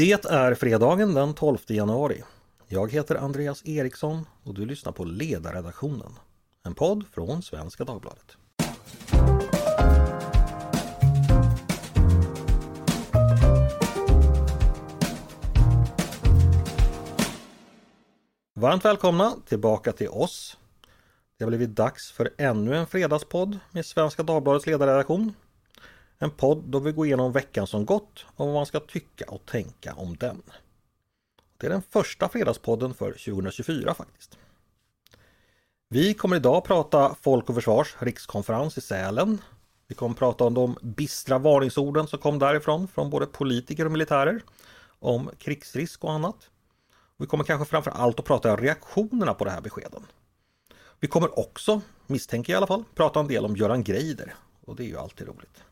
Det är fredagen den 12 januari. Jag heter Andreas Eriksson och du lyssnar på Ledarredaktionen. En podd från Svenska Dagbladet. Varmt välkomna tillbaka till oss. Det har blivit dags för ännu en fredagspodd med Svenska Dagbladets ledarredaktion. En podd då vi går igenom veckan som gått och vad man ska tycka och tänka om den. Det är den första fredagspodden för 2024 faktiskt. Vi kommer idag prata Folk och Försvars rikskonferens i Sälen. Vi kommer prata om de bistra varningsorden som kom därifrån från både politiker och militärer. Om krigsrisk och annat. Vi kommer kanske framför allt att prata om reaktionerna på de här beskeden. Vi kommer också, misstänker jag i alla fall, prata en del om Göran Greider. Och det är ju alltid roligt.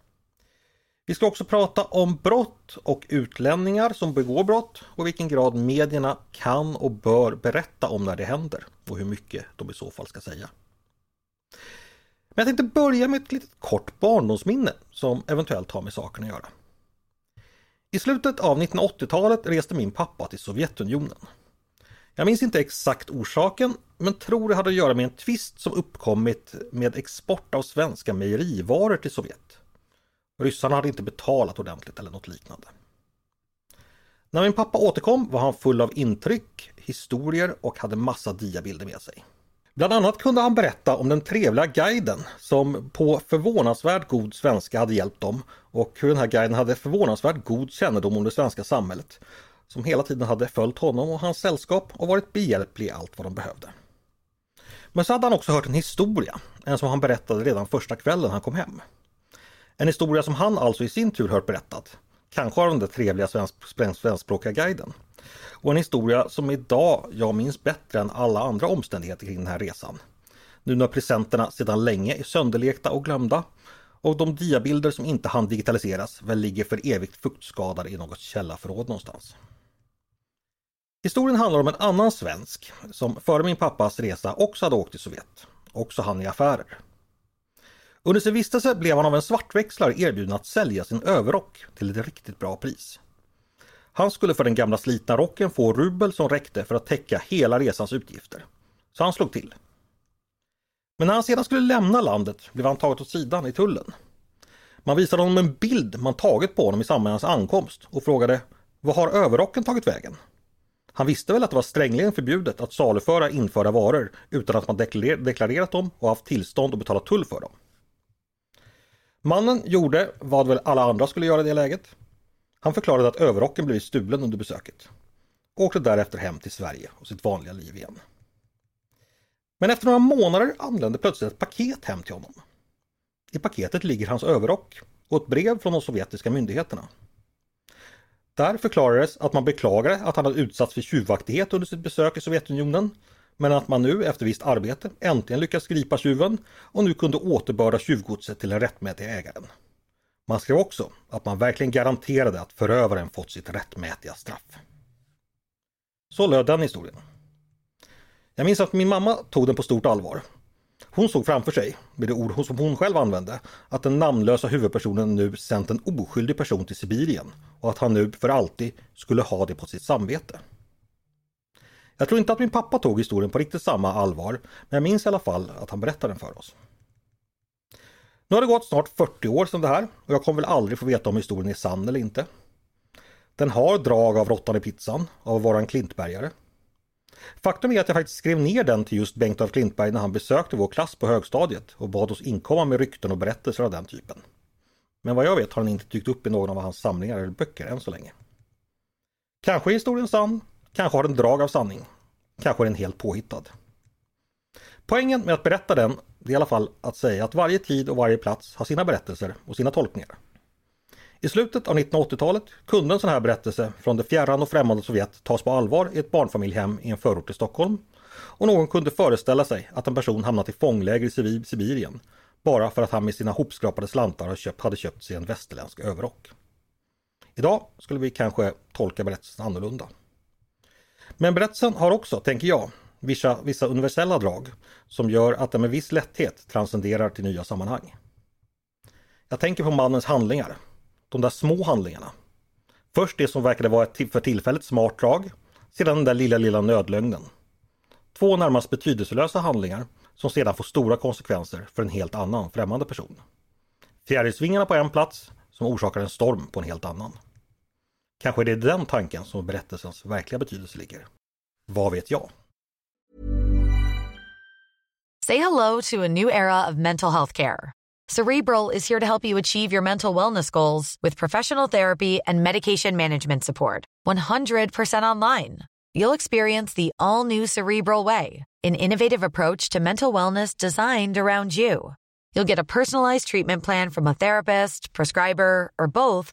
Vi ska också prata om brott och utlänningar som begår brott och vilken grad medierna kan och bör berätta om när det händer och hur mycket de i så fall ska säga. Men jag tänkte börja med ett litet kort barndomsminne som eventuellt har med saken att göra. I slutet av 1980-talet reste min pappa till Sovjetunionen. Jag minns inte exakt orsaken, men tror det hade att göra med en tvist som uppkommit med export av svenska mejerivaror till Sovjet. Ryssarna hade inte betalat ordentligt eller något liknande. När min pappa återkom var han full av intryck, historier och hade massa diabilder med sig. Bland annat kunde han berätta om den trevliga guiden som på förvånansvärt god svenska hade hjälpt dem och hur den här guiden hade förvånansvärt god kännedom om det svenska samhället. Som hela tiden hade följt honom och hans sällskap och varit behjälplig i allt vad de behövde. Men så hade han också hört en historia, en som han berättade redan första kvällen han kom hem. En historia som han alltså i sin tur hört berättat. Kanske av den där trevliga svensk, svenskspråkiga guiden. Och en historia som idag jag minns bättre än alla andra omständigheter kring den här resan. Nu när presenterna sedan länge är sönderlekta och glömda och de diabilder som inte hann digitaliseras väl ligger för evigt fuktskadade i något källarförråd någonstans. Historien handlar om en annan svensk som före min pappas resa också hade åkt till Sovjet. Också han i affärer. Under sin vistelse blev han av en svartväxlare erbjuden att sälja sin överrock till ett riktigt bra pris. Han skulle för den gamla slitna rocken få rubel som räckte för att täcka hela resans utgifter. Så han slog till. Men när han sedan skulle lämna landet blev han taget åt sidan i tullen. Man visade honom en bild man tagit på honom i samband med hans ankomst och frågade Vad har överrocken tagit vägen? Han visste väl att det var strängligen förbjudet att saluföra införda varor utan att man deklarerat dem och haft tillstånd att betala tull för dem. Mannen gjorde vad väl alla andra skulle göra i det läget. Han förklarade att överrocken blivit stulen under besöket. Och åkte därefter hem till Sverige och sitt vanliga liv igen. Men efter några månader anlände plötsligt ett paket hem till honom. I paketet ligger hans överrock och ett brev från de sovjetiska myndigheterna. Där förklarades att man beklagade att han hade utsatts för tjuvaktighet under sitt besök i Sovjetunionen men att man nu efter visst arbete äntligen lyckats gripa tjuven och nu kunde återbörda tjuvgodset till den rättmätiga ägaren. Man skrev också att man verkligen garanterade att förövaren fått sitt rättmätiga straff. Så löd den historien. Jag minns att min mamma tog den på stort allvar. Hon såg framför sig, med det ord som hon själv använde, att den namnlösa huvudpersonen nu sänt en oskyldig person till Sibirien och att han nu för alltid skulle ha det på sitt samvete. Jag tror inte att min pappa tog historien på riktigt samma allvar, men jag minns i alla fall att han berättade den för oss. Nu har det gått snart 40 år sedan det här och jag kommer väl aldrig få veta om historien är sann eller inte. Den har drag av Råttan i pizzan av våran Klintbergare. Faktum är att jag faktiskt skrev ner den till just Bengt af Klintberg när han besökte vår klass på högstadiet och bad oss inkomma med rykten och berättelser av den typen. Men vad jag vet har den inte dykt upp i någon av hans samlingar eller böcker än så länge. Kanske är historien sann, kanske har den drag av sanning, kanske är den helt påhittad. Poängen med att berätta den är i alla fall att säga att varje tid och varje plats har sina berättelser och sina tolkningar. I slutet av 1980-talet kunde en sån här berättelse från det fjärran och främmande Sovjet tas på allvar i ett barnfamiljhem i en förort till Stockholm. Och någon kunde föreställa sig att en person hamnat i fångläger i Sibirien bara för att han med sina hopskrapade slantar hade köpt sig en västerländsk överrock. Idag skulle vi kanske tolka berättelsen annorlunda. Men berättelsen har också, tänker jag, vissa, vissa universella drag som gör att den med viss lätthet transcenderar till nya sammanhang. Jag tänker på mannens handlingar, de där små handlingarna. Först det som verkade vara ett för tillfället smart drag, sedan den där lilla, lilla nödlögnen. Två närmast betydelselösa handlingar som sedan får stora konsekvenser för en helt annan främmande person. Fjärilsvingarna på en plats som orsakar en storm på en helt annan. Kanske det är den tanken som berättelsens verkliga betydelse ligger. Vad vet jag? Say hello to a new era of mental health care. Cerebral is here to help you achieve your mental wellness goals with professional therapy and medication management support. 100% online. You'll experience the all new Cerebral Way, an innovative approach to mental wellness designed around you. You'll get a personalized treatment plan from a therapist, prescriber, or both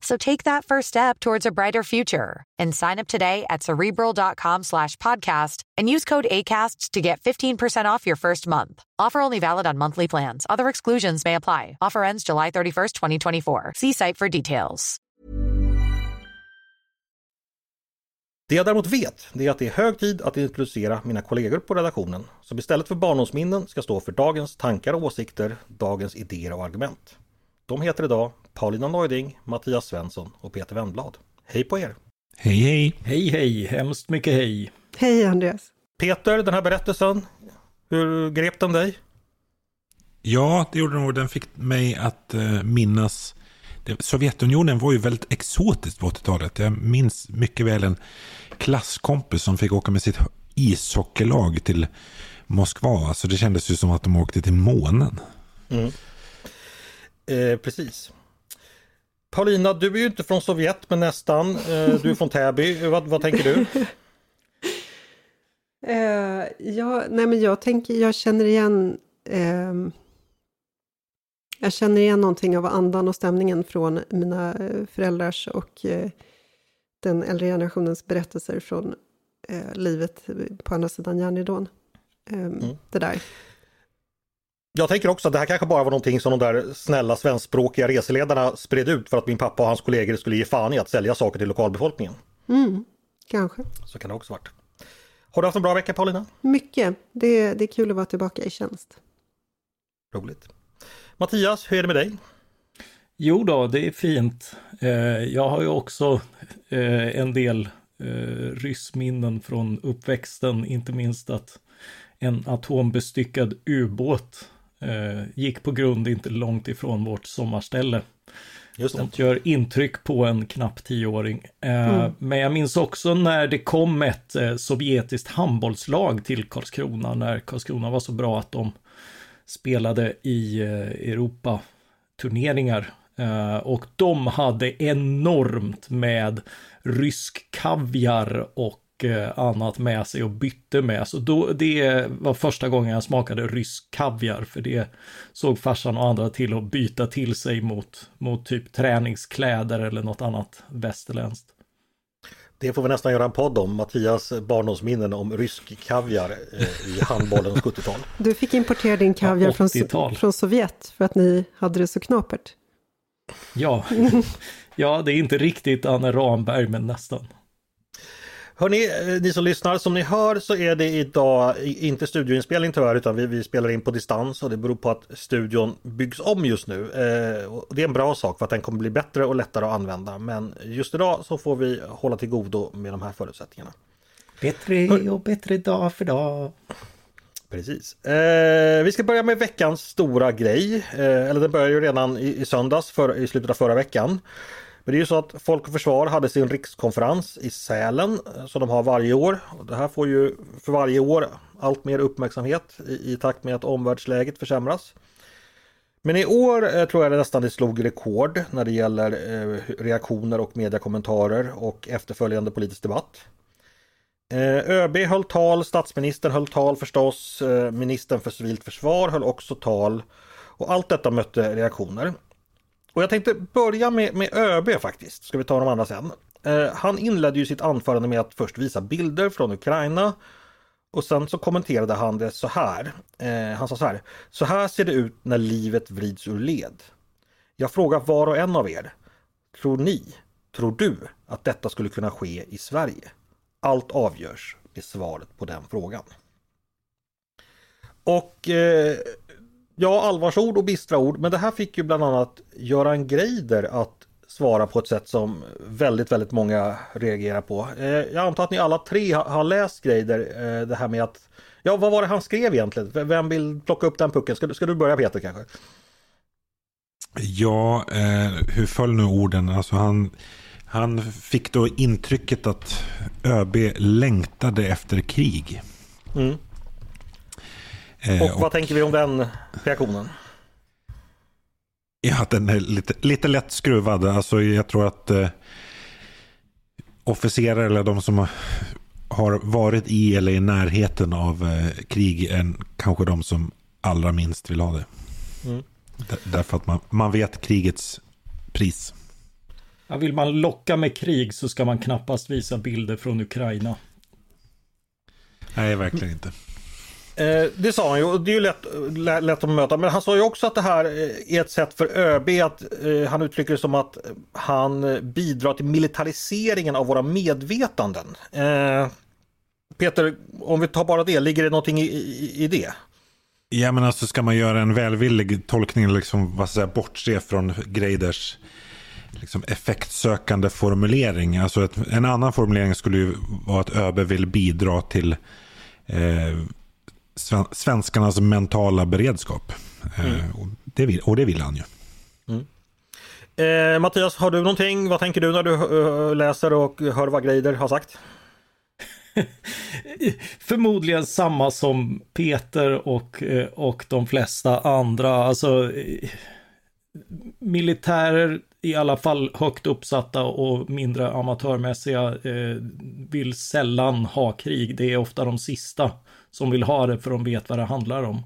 So take that first step towards a brighter future and sign up today at cerebral.com slash podcast and use code ACasts to get 15% off your first month. Offer only valid on monthly plans. Other exclusions may apply. Offer ends July 31st, 2024. See site for details. Det jag däremot vet, det är att det är hög tid att introducera mina kollegor på redaktionen som istället för barndomsminnen ska stå för dagens tankar och åsikter, dagens idéer och argument. De heter idag Paulina Neuding, Mattias Svensson och Peter Wennblad. Hej på er! Hej hej! Hej hej, hemskt mycket hej! Hej Andreas! Peter, den här berättelsen, hur grep den dig? Ja, det gjorde den och den fick mig att uh, minnas Sovjetunionen var ju väldigt exotiskt på 80-talet. Jag minns mycket väl en klasskompis som fick åka med sitt ishockeylag till Moskva. Alltså det kändes ju som att de åkte till månen. Mm. Eh, precis. Paulina, du är ju inte från Sovjet men nästan. Eh, du är från Täby. vad, vad tänker du? eh, ja, nej men jag tänker, jag känner igen eh, jag känner igen någonting av andan och stämningen från mina eh, föräldrars och eh, den äldre generationens berättelser från eh, livet på andra sidan järnridån. Ehm, mm. Det där. Jag tänker också att det här kanske bara var någonting som de där snälla svenskspråkiga reseledarna spred ut för att min pappa och hans kollegor skulle ge fan i att sälja saker till lokalbefolkningen. Mm, kanske. Så kan det också varit. Har du haft en bra vecka Paulina? Mycket. Det, det är kul att vara tillbaka i tjänst. Roligt. Mattias, hur är det med dig? Jo då, det är fint. Eh, jag har ju också eh, en del eh, ryssminnen från uppväxten, inte minst att en atombestyckad ubåt gick på grund inte långt ifrån vårt sommarställe. Just det. Sånt gör intryck på en knapp tioåring. Mm. Men jag minns också när det kom ett sovjetiskt handbollslag till Karlskrona, när Karlskrona var så bra att de spelade i eh, Europa-turneringar. Eh, och de hade enormt med rysk kaviar och eh, annat med sig och bytte med. Så då, det var första gången jag smakade rysk kaviar för det såg farsan och andra till att byta till sig mot, mot typ träningskläder eller något annat västerländskt. Det får vi nästan göra en podd om, Mattias barndomsminnen om rysk kaviar eh, i handbollens 70-tal. Du fick importera din kaviar ja, från, från Sovjet för att ni hade det så knapert. Ja, ja det är inte riktigt Anne Ramberg men nästan. Hörni, eh, ni som lyssnar, som ni hör så är det idag inte studioinspelning tyvärr utan vi, vi spelar in på distans och det beror på att studion byggs om just nu. Eh, det är en bra sak för att den kommer bli bättre och lättare att använda men just idag så får vi hålla till godo med de här förutsättningarna. Bättre och bättre dag för dag. Precis. Eh, vi ska börja med veckans stora grej. Eh, eller den börjar ju redan i, i söndags för, i slutet av förra veckan. Men det är ju så att Folk och Försvar hade sin rikskonferens i Sälen eh, som de har varje år. Och det här får ju för varje år allt mer uppmärksamhet i, i takt med att omvärldsläget försämras. Men i år eh, tror jag det nästan det slog rekord när det gäller eh, reaktioner och mediekommentarer och efterföljande politisk debatt. Eh, ÖB höll tal, statsministern höll tal förstås, eh, ministern för civilt försvar höll också tal. Och allt detta mötte reaktioner. Och jag tänkte börja med, med ÖB faktiskt, ska vi ta de andra sen. Eh, han inledde ju sitt anförande med att först visa bilder från Ukraina och sen så kommenterade han det så här. Eh, han sa så här. Så här ser det ut när livet vrids ur led. Jag frågar var och en av er. tror ni, tror du att detta skulle kunna ske i Sverige? Allt avgörs med svaret på den frågan. Och eh, ja, allvarsord och bistra ord, men det här fick ju bland annat Göran Greider att svara på ett sätt som väldigt, väldigt många reagerar på. Eh, jag antar att ni alla tre har läst Greider, eh, det här med att Ja, vad var det han skrev egentligen? Vem vill plocka upp den pucken? Ska, ska du börja Peter kanske? Ja, eh, hur föll nu orden? Alltså han, han fick då intrycket att ÖB längtade efter krig. Mm. Eh, och vad och, tänker vi om den reaktionen? Ja, den är lite, lite lätt skruvad. Alltså, jag tror att eh, officerare eller de som har varit i eller i närheten av eh, krig är kanske de som allra minst vill ha det. Mm. Därför att man, man vet krigets pris. Ja, vill man locka med krig så ska man knappast visa bilder från Ukraina. Nej, verkligen inte. Eh, det sa han ju och det är ju lätt, lätt att möta. Men han sa ju också att det här eh, är ett sätt för ÖB att eh, han uttrycker det som att han eh, bidrar till militariseringen av våra medvetanden. Eh, Peter, om vi tar bara det, ligger det någonting i, i, i det? Ja men alltså ska man göra en välvillig tolkning, liksom vad säga, bortse från Greiders liksom effektsökande formulering. Alltså ett, en annan formulering skulle ju vara att ÖB vill bidra till eh, svenskarnas mentala beredskap. Eh, mm. och, det vill, och det vill han ju. Mm. Eh, Mattias, har du någonting? Vad tänker du när du uh, läser och hör vad Greider har sagt? Förmodligen samma som Peter och, eh, och de flesta andra. Alltså militärer, i alla fall högt uppsatta och mindre amatörmässiga, eh, vill sällan ha krig. Det är ofta de sista som vill ha det för de vet vad det handlar om.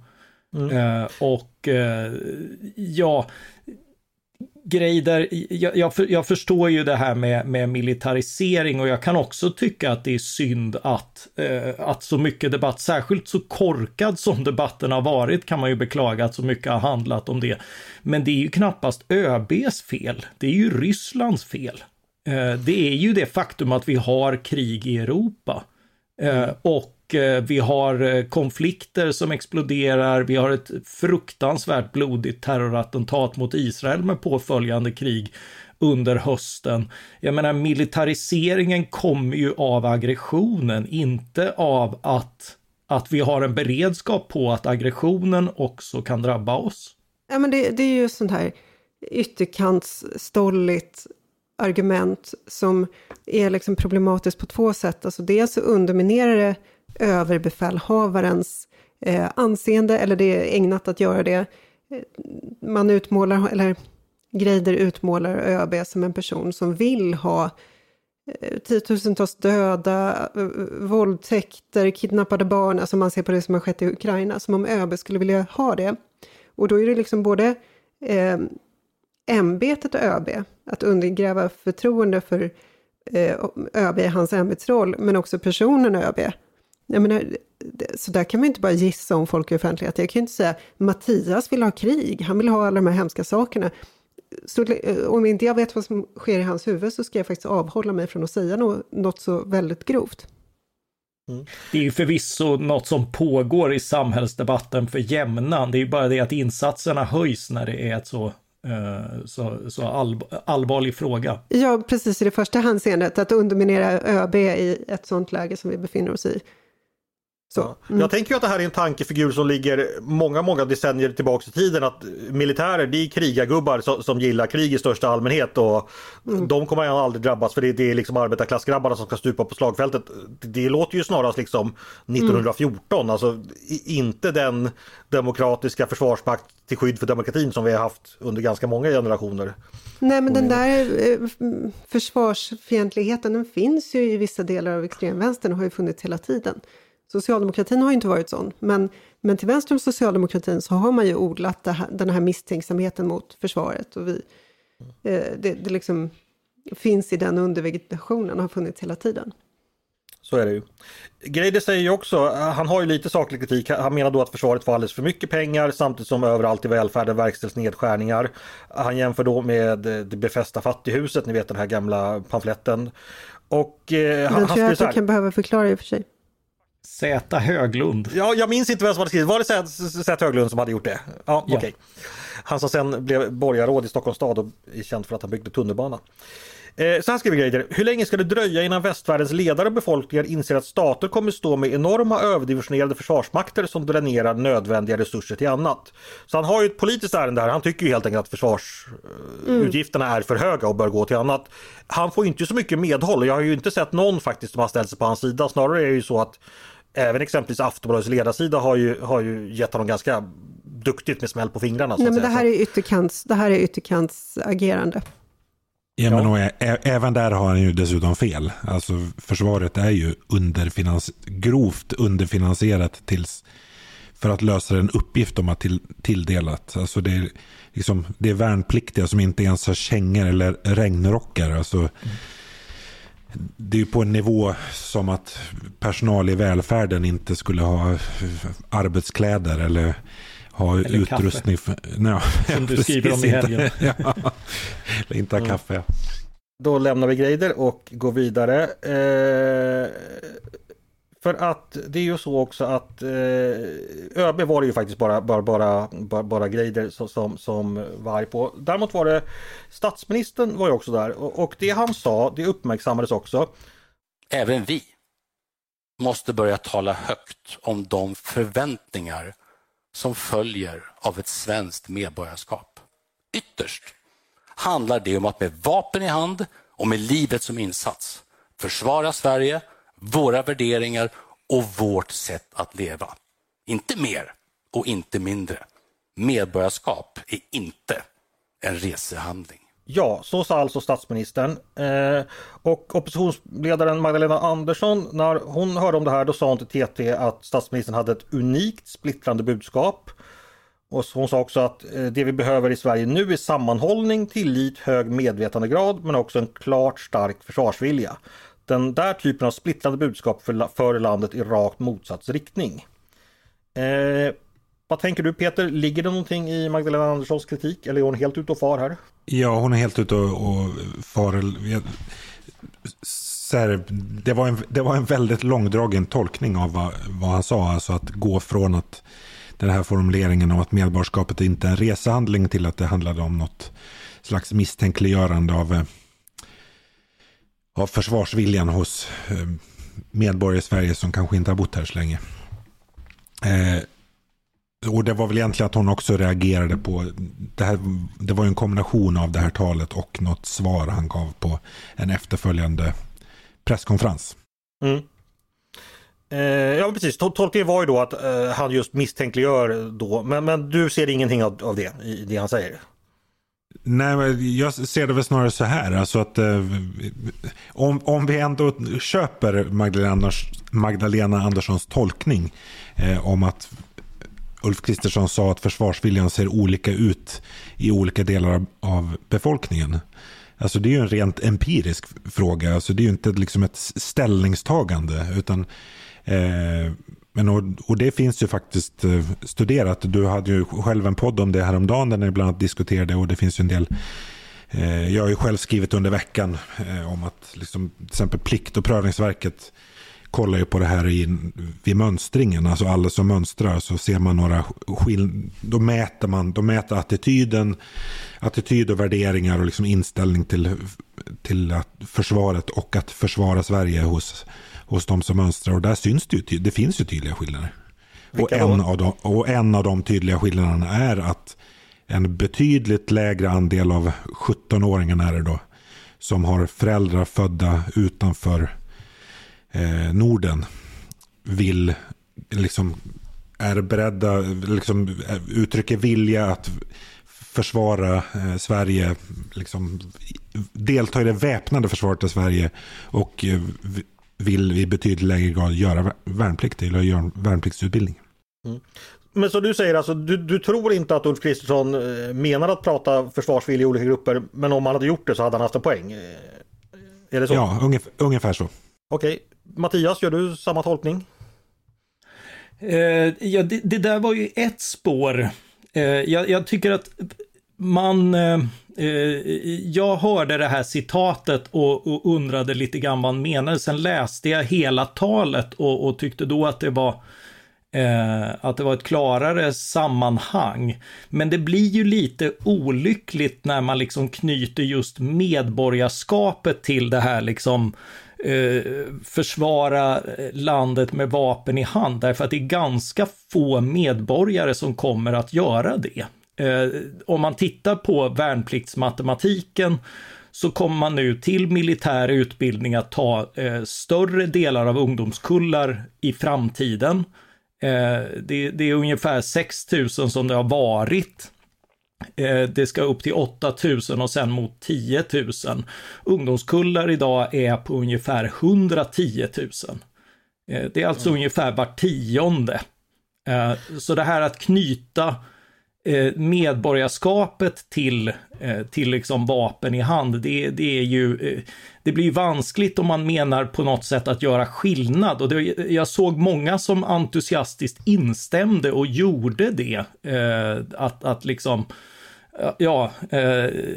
Mm. Eh, och eh, ja, Greider, jag, jag, jag, förstår ju det här med, med, militarisering och jag kan också tycka att det är synd att, eh, att så mycket debatt, särskilt så korkad som debatten har varit, kan man ju beklaga att så mycket har handlat om det. Men det är ju knappast ÖBs fel, det är ju Rysslands fel. Eh, det är ju det faktum att vi har krig i Europa. Eh, och Eh, Eh, vi har eh, konflikter som exploderar. Vi har ett fruktansvärt blodigt terrorattentat mot Israel med påföljande krig under hösten. Jag menar militariseringen kommer ju av aggressionen, inte av att, att vi har en beredskap på att aggressionen också kan drabba oss. Ja men det, det är ju sånt här ytterkantsstolligt argument som är liksom problematiskt på två sätt. Alltså dels så underminerar det överbefälhavarens eh, anseende, eller det är ägnat att göra det. Eh, man utmålar, eller Greider utmålar ÖB som en person som vill ha eh, tiotusentals döda, eh, våldtäkter, kidnappade barn, alltså man ser på det som har skett i Ukraina, som om ÖB skulle vilja ha det. Och då är det liksom både eh, ämbetet och ÖB, att undergräva förtroende för eh, ÖB i hans ämbetsroll, men också personen ÖB, jag menar, så där kan man inte bara gissa om folk i offentlighet. Jag kan ju inte säga Mattias vill ha krig, han vill ha alla de här hemska sakerna. Så om inte jag vet vad som sker i hans huvud så ska jag faktiskt avhålla mig från att säga något, så väldigt grovt. Mm. Det är ju förvisso något som pågår i samhällsdebatten för jämnan. Det är ju bara det att insatserna höjs när det är ett så eh, så, så all, allvarlig fråga. Ja, precis i det första handseendet, att underminera ÖB i ett sånt läge som vi befinner oss i. Så. Mm. Jag tänker ju att det här är en tankefigur som ligger många, många decennier tillbaks i tiden att militärer det är krigargubbar som, som gillar krig i största allmänhet och mm. de kommer aldrig drabbas för det, det är liksom arbetarklassgrabbarna som ska stupa på slagfältet. Det, det låter ju snarast liksom 1914, mm. alltså inte den demokratiska försvarsmakt till skydd för demokratin som vi har haft under ganska många generationer. Nej men den där eh, försvarsfientligheten den finns ju i vissa delar av extremvänstern och har ju funnits hela tiden. Socialdemokratin har ju inte varit sån, men, men till vänster om socialdemokratin så har man ju odlat här, den här misstänksamheten mot försvaret. Och vi, eh, det, det liksom finns i den undervegetationen och har funnits hela tiden. Så är det ju. Greider säger ju också, han har ju lite saklig kritik, han menar då att försvaret får alldeles för mycket pengar samtidigt som överallt i välfärden verkställs nedskärningar. Han jämför då med det befästa fattighuset, ni vet den här gamla pamfletten. Och eh, han, Den tror jag att du kan behöva förklara i och för sig. Z Höglund. Ja, jag minns inte vem som hade skrivit. Var det Z Höglund som hade gjort det? Ja, ja. okej. Han som sen blev borgarråd i Stockholms stad och är känd för att han byggde tunnelbana. Eh, så här skriver Greider. Hur länge ska det dröja innan västvärldens ledare och befolkningar inser att stater kommer stå med enorma överdimensionerade försvarsmakter som dränerar nödvändiga resurser till annat? Så han har ju ett politiskt ärende här. Han tycker ju helt enkelt att försvarsutgifterna mm. är för höga och bör gå till annat. Han får inte så mycket medhåll. Jag har ju inte sett någon faktiskt som har ställt sig på hans sida. Snarare är det ju så att även exempelvis Aftonbladets ledarsida har ju, har ju gett honom ganska duktigt med smäll på fingrarna. Nej, men det här, är ytterkants, det här är ytterkants agerande. Ja, men och, även där har han ju dessutom fel. Alltså försvaret är ju underfinans grovt underfinansierat tills för att lösa en uppgift de har till, tilldelat. Alltså det, är, liksom, det är värnpliktiga som inte ens har kängor eller regnrockar. Alltså, mm. Det är ju på en nivå som att personal i välfärden inte skulle ha arbetskläder eller ha Eller utrustning. För, no, Som du skriver om i helgen. ja, inte ha mm. kaffe. Då lämnar vi Greider och går vidare. Eh, för att det är ju så också att eh, ÖB var det ju faktiskt bara, bara, bara, bara, bara Greider som, som, som var arg på. Däremot var det statsministern var ju också där och, och det han sa det uppmärksammades också. Även vi måste börja tala högt om de förväntningar som följer av ett svenskt medborgarskap. Ytterst handlar det om att med vapen i hand och med livet som insats försvara Sverige, våra värderingar och vårt sätt att leva. Inte mer och inte mindre. Medborgarskap är inte en resehandling. Ja, så sa alltså statsministern. Eh, och oppositionsledaren Magdalena Andersson, när hon hörde om det här, då sa hon till TT att statsministern hade ett unikt splittrande budskap. Och hon sa också att eh, det vi behöver i Sverige nu är sammanhållning, tillit, hög medvetandegrad men också en klart stark försvarsvilja. Den där typen av splittrande budskap för, för landet i rakt motsatt riktning. Eh, vad tänker du Peter, ligger det någonting i Magdalena Anderssons kritik eller är hon helt ute och far här? Ja, hon är helt ute och, och far. Här, det, var en, det var en väldigt långdragen tolkning av vad, vad han sa. Alltså att gå från att den här formuleringen om att medborgarskapet inte är en resehandling till att det handlade om något slags misstänkliggörande av, eh, av försvarsviljan hos eh, medborgare i Sverige som kanske inte har bott här så länge. Eh, och det var väl egentligen att hon också reagerade på, det, här, det var en kombination av det här talet och något svar han gav på en efterföljande presskonferens. Mm. Eh, ja precis, tolkningen var ju då att eh, han just misstänkliggör då, men, men du ser ingenting av, av det i det han säger? Nej, jag ser det väl snarare så här. Alltså att, eh, om, om vi ändå köper Magdalena, Magdalena Anderssons tolkning eh, om att Ulf Kristersson sa att försvarsviljan ser olika ut i olika delar av befolkningen. Alltså det är ju en rent empirisk fråga. Alltså det är ju inte liksom ett ställningstagande. Utan, eh, men och, och, det finns ju faktiskt eh, studerat. Du hade ju själv en podd om det häromdagen där ni bland annat diskuterade. Och det finns ju en del eh, jag har ju själv skrivit under veckan eh, om att liksom, till exempel Plikt och prövningsverket kollar ju på det här i, vid mönstringen, alltså alla som mönstrar så ser man några skillnader. Då mäter man, då mäter attityden, attityd och värderingar och liksom inställning till, till att försvaret och att försvara Sverige hos, hos de som mönstrar. Och där syns det ju, det finns ju tydliga skillnader. Och en, av de, och en av de tydliga skillnaderna är att en betydligt lägre andel av 17-åringarna är det då som har föräldrar födda utanför eh, Norden vill, liksom, är beredda, liksom, uttrycker vilja att försvara eh, Sverige, liksom, delta i det väpnade försvaret av Sverige och eh, vill i betydligt lägre grad göra värnplikt eller göra värnpliktsutbildning. Mm. Men så du säger alltså, du, du tror inte att Ulf Kristersson eh, menar att prata försvarsvilja i olika grupper, men om han hade gjort det så hade han haft en poäng? Eh, är det så? Ja, ungefär, ungefär så. Okej, Mattias, gör du samma tolkning? Eh, ja, det, det, där var ju ett spår. Eh, jag, jag, tycker att man... Eh, eh, Eh, jag hörde det här citatet och, och, undrade lite grann vad han menade. Sen läste jag hela talet och, och tyckte då att det var eh, att det var ett klarare sammanhang. Men det blir ju lite olyckligt när man liksom knyter just medborgarskapet till det här liksom eh, försvara landet med vapen i hand, därför att det är ganska få medborgare som kommer att göra det. Eh, om man tittar på värnpliktsmatematiken så kommer man nu till militär utbildning att ta eh, större delar av ungdomskullar i framtiden. Eh, det, det, är ungefär 6 000 som det har varit. Eh, det ska upp till 8 000 och sen mot 10 000. Ungdomskullar idag är på ungefär 110 000. Eh, det är alltså mm. ungefär var tionde. Eh, så det här att knyta Eh, medborgarskapet till, eh, till liksom vapen i hand, det, det är ju, eh, det blir vanskligt om man menar på något sätt att göra skillnad. Och det, jag såg många som entusiastiskt instämde och gjorde det. att, att liksom Ja, eh,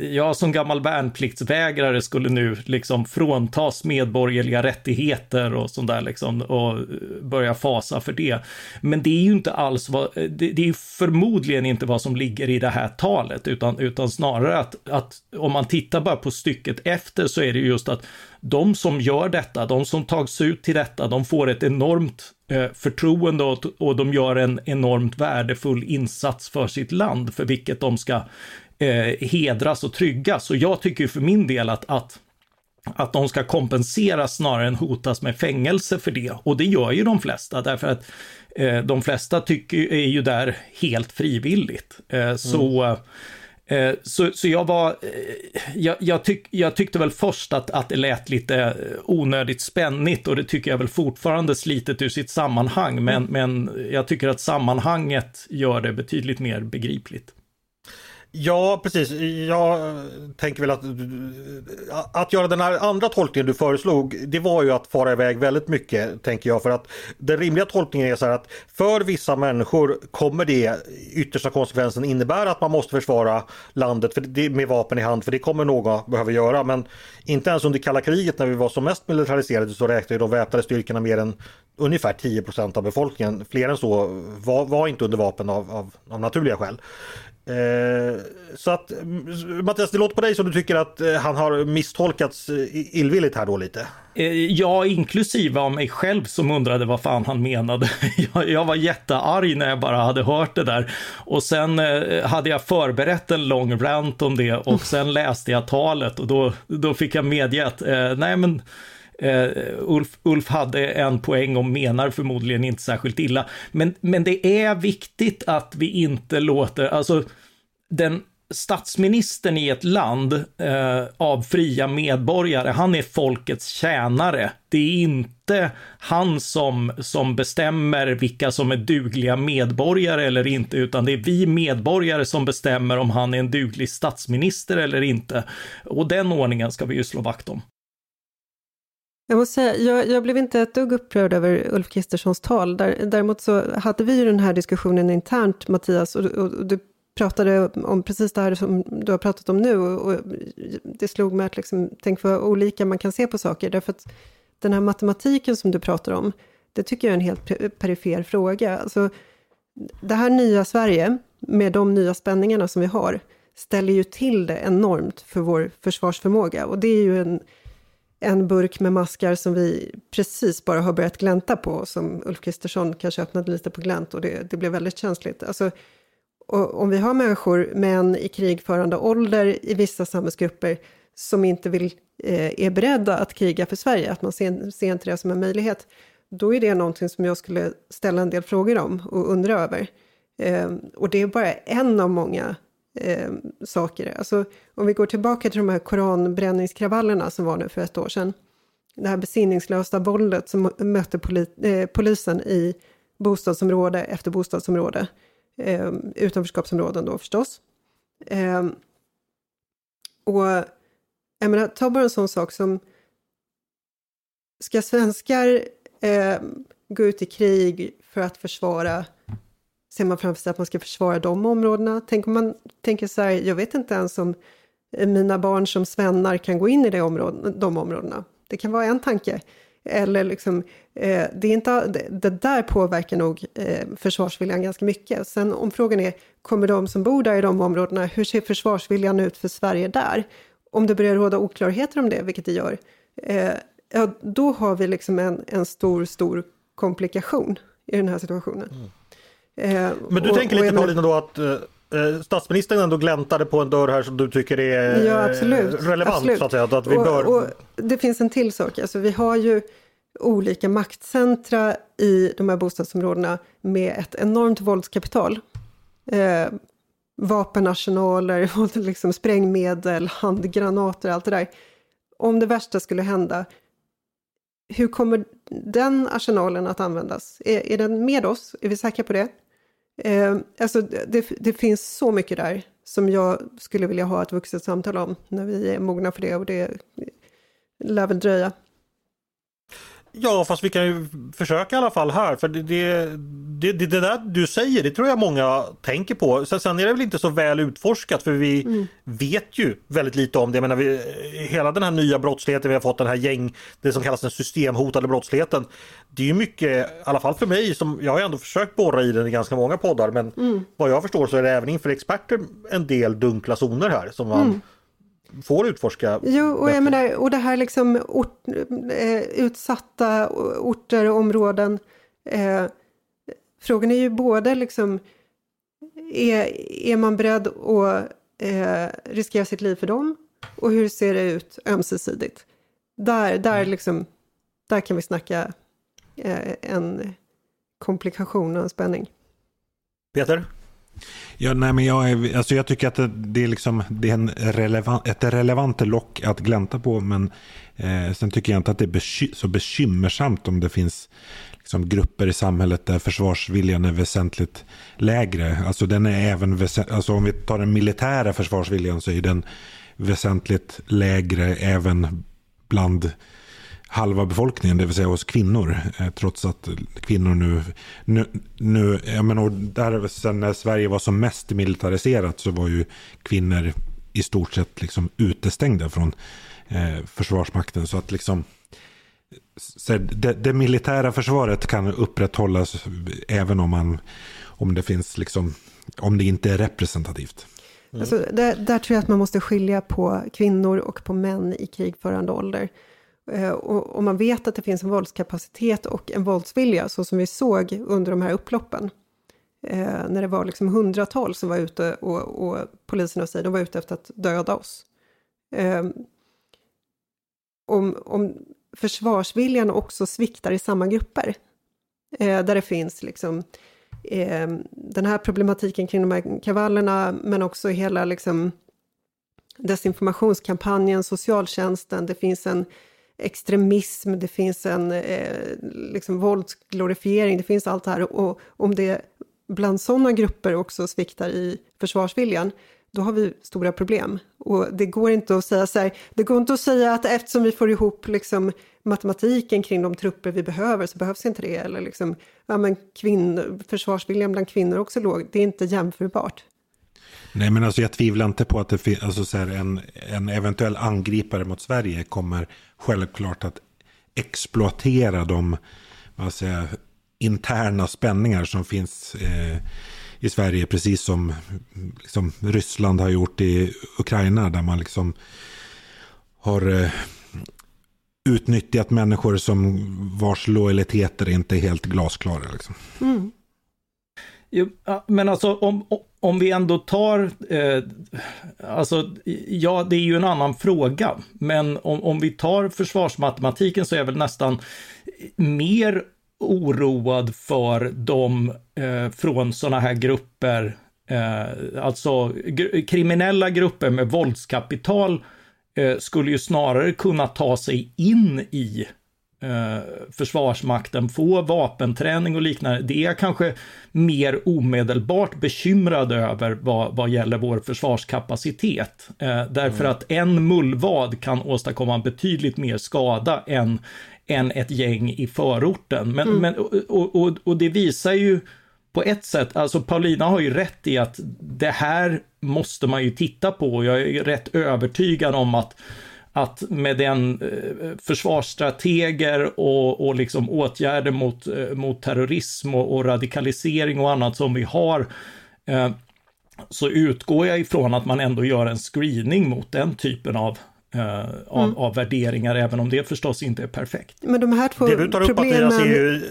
jag som gammal värnpliktsvägrare skulle nu liksom fråntas medborgerliga rättigheter och sånt där liksom och börja fasa för det. Men det är ju inte alls vad, det, det är förmodligen inte vad som ligger i det här talet, utan, utan snarare att, att om man tittar bara på stycket efter så är det just att de som gör detta, de som tags ut till detta, de får ett enormt eh, förtroende och, och de gör en enormt värdefull insats för sitt land, för vilket de ska eh, hedras och tryggas. Och jag tycker för min del att, att att de ska kompenseras snarare än hotas med fängelse för det. Och det gör ju de flesta, därför att eh, de flesta tycker, är ju där helt frivilligt. Eh, så mm så, så jag var, eh, jag, jag, tyck, jag tyckte väl först att, att det lät lite eh, onödigt spännigt och det tycker jag väl fortfarande slitet ur sitt sammanhang, men, mm. men jag tycker att sammanhanget gör det betydligt mer begripligt. Ja, precis. Jag tänker väl att att göra den här andra tolkningen du föreslog, det var ju att fara iväg väldigt mycket, tänker jag. För att den rimliga tolkningen är så här att för vissa människor kommer det yttersta konsekvensen innebära att man måste försvara landet för det, med vapen i hand, för det kommer någon behöva göra. Men inte ens under kalla kriget när vi var som mest militariserade så räknade de väpnade styrkorna mer än ungefär 10% av befolkningen. Fler än så var, var inte under vapen av, av, av naturliga skäl. Eh, så att Mattias, det låter på dig som du tycker att eh, han har misstolkats eh, illvilligt här då lite. Eh, ja, inklusive av mig själv som undrade vad fan han menade. Jag, jag var jättearg när jag bara hade hört det där. Och sen eh, hade jag förberett en lång rant om det och sen läste jag talet och då, då fick jag medge att nej men Uh, Ulf, Ulf hade en poäng och menar förmodligen inte särskilt illa. Men, men det är viktigt att vi inte låter, alltså den statsministern i ett land uh, av fria medborgare, han är folkets tjänare. Det är inte han som, som bestämmer vilka som är dugliga medborgare eller inte, utan det är vi medborgare som bestämmer om han är en duglig statsminister eller inte. Och den ordningen ska vi ju slå vakt om. Jag måste säga, jag, jag, blev inte ett dugg upprörd över Ulf Kristerssons tal. Däremot så hade vi ju den här diskussionen internt, Mattias, och, och, och, du pratade om precis det här som du har pratat om nu. Och, och det slog mig att liksom, tänk vad olika man kan se på saker. Därför att den här matematiken som du pratar om, det tycker jag är en helt perifer fråga. Alltså, det här nya Sverige, med de nya spänningarna som vi har, ställer ju till det enormt för vår försvarsförmåga. Och det är ju en en burk med maskar som vi precis bara har börjat glänta på, som Ulf Kristersson kanske öppnade lite på glänt och det, det blev väldigt känsligt. Alltså, om vi har människor, män i krigförande ålder i vissa samhällsgrupper, som inte vill, eh, är beredda att kriga för Sverige, att man ser, ser inte det som en möjlighet, då är det någonting som jag skulle ställa en del frågor om och undra över. Eh, och det är bara en av många eh, saker. Alltså, om vi går tillbaka till de här koranbränningskravallerna som var nu för ett år sedan. Det här besinningslösa våldet som mötte poli eh, polisen i bostadsområde efter bostadsområde. Eh, utanförskapsområden då förstås. Eh, och jag menar, ta bara en sån sak som ska svenskar eh, gå ut i krig för att försvara ser man framför sig att man ska försvara de områdena? Tänk om man tänker så här, jag vet inte ens om eh, mina barn som svennar kan gå in i det områden, de områdena. Det kan vara en tanke. Eller liksom, eh, det, är inte, det, det, där påverkar nog eh, försvarsviljan ganska mycket. Sen om frågan är, kommer de som bor där i de områdena, hur ser försvarsviljan ut för Sverige där? Om det börjar råda oklarheter om det, vilket det gör, eh, ja, då har vi liksom en, en stor, stor komplikation i den här situationen. Mm. Eh, Men du och, tänker lite Paulina då att eh, eh, statsministern ändå gläntade på en dörr här som du tycker är ja, absolut, relevant absolut. så att säga. Att vi bör... och, och det finns en till sak, alltså vi har ju olika maktcentra i de här bostadsområdena med ett enormt våldskapital. Eh, vapenarsenaler, liksom sprängmedel, handgranater, allt det där. Om det värsta skulle hända, hur kommer den arsenalen att användas? Är, är den med oss? Är vi säkra på det? Eh, alltså det, det, finns så mycket där som jag skulle vilja ha ett vuxet samtal om när vi är mogna för det och det lär väl dröja. Ja, fast vi kan ju försöka i alla fall här. För det, det, det, det där du säger, det tror jag många tänker på. Sen är det väl inte så väl utforskat för vi mm. vet ju väldigt lite om det. Jag menar, vi, hela den här nya brottsligheten vi har fått, den här gäng, det som kallas den systemhotade brottsligheten. Det är ju mycket, i alla fall för mig, som jag har ändå försökt borra i den i ganska många poddar. Men mm. vad jag förstår så är det även inför experter en del dunkla zoner här som man mm får utforska. Jo, och, jag menar, och det här liksom ort, eh, utsatta orter och områden. Eh, frågan är ju både liksom, är, är man beredd att eh, riskera sitt liv för dem? Och hur ser det ut ömsesidigt? Där, där, mm. liksom, där kan vi snacka eh, en komplikation och en spänning. Peter? Ja, nej, men jag, är, alltså jag tycker att det, det är, liksom, det är en relevant, ett relevant lock att glänta på. Men eh, sen tycker jag inte att det är beky så bekymmersamt om det finns liksom, grupper i samhället där försvarsviljan är väsentligt lägre. Alltså, den är även alltså, om vi tar den militära försvarsviljan så är den väsentligt lägre även bland halva befolkningen, det vill säga hos kvinnor. Eh, trots att kvinnor nu, nu, nu jag menar, där, sen när Sverige var som mest militariserat så var ju kvinnor i stort sett liksom utestängda från eh, Försvarsmakten. Så att liksom så det, det, militära försvaret kan upprätthållas även om, man, om det finns liksom, om det inte är representativt. Mm. Alltså, där, där tror jag att man måste skilja på kvinnor och på män i krigförande ålder. Eh, och, och, man vet att det finns en våldskapacitet och en våldsvilja, så som vi såg under de här upploppen. Eh, när det var liksom hundratals som var ute och, och poliserna säger de var ute efter att döda oss. Eh, om, om försvarsviljan också sviktar i samma grupper, eh, där det finns liksom eh, den här problematiken kring de här kravallerna, men också hela liksom desinformationskampanjen, socialtjänsten, det finns en extremism, det finns en eh, liksom våldsglorifiering, det finns allt det här. Och om det bland sådana grupper också sviktar i försvarsviljan, då har vi stora problem. Och det går inte att säga så här, det går inte att säga att eftersom vi får ihop liksom matematiken kring de trupper vi behöver så behövs inte det. Eller liksom, ja men kvinn, försvarsviljan bland kvinnor också låg. Det är inte jämförbart. Nej, men alltså jag tvivlar inte på att det finns, alltså så här, en, en eventuell angripare mot Sverige kommer självklart att exploatera de vad säger, interna spänningar som finns eh, i Sverige, precis som liksom, Ryssland har gjort i Ukraina, där man liksom har eh, utnyttjat människor som vars lojaliteter inte är helt glasklara. Liksom. Mm. Jo, men alltså om, om vi ändå tar, eh, alltså ja det är ju en annan fråga, men om, om vi tar försvarsmatematiken så är jag väl nästan mer oroad för de eh, från sådana här grupper, eh, alltså gr kriminella grupper med våldskapital eh, skulle ju snarare kunna ta sig in i eh, Försvarsmakten få vapenträning och liknande, det är jag kanske mer omedelbart bekymrad över vad, vad gäller vår försvarskapacitet. Eh, därför mm. att en mullvad kan åstadkomma betydligt mer skada än, än ett gäng i förorten. Men, mm. men, och, och, och det visar ju på ett sätt, alltså Paulina har ju rätt i att det här måste man ju titta på. Jag är rätt övertygad om att att med den eh, försvarsstrateger och, och liksom åtgärder mot, eh, mot terrorism och, och, radikalisering och annat som vi har eh, så utgår jag ifrån att man ändå gör en screening mot den typen av Uh, av, mm. av, värderingar, även om det förstås inte är perfekt. Men de här två problemen, ju...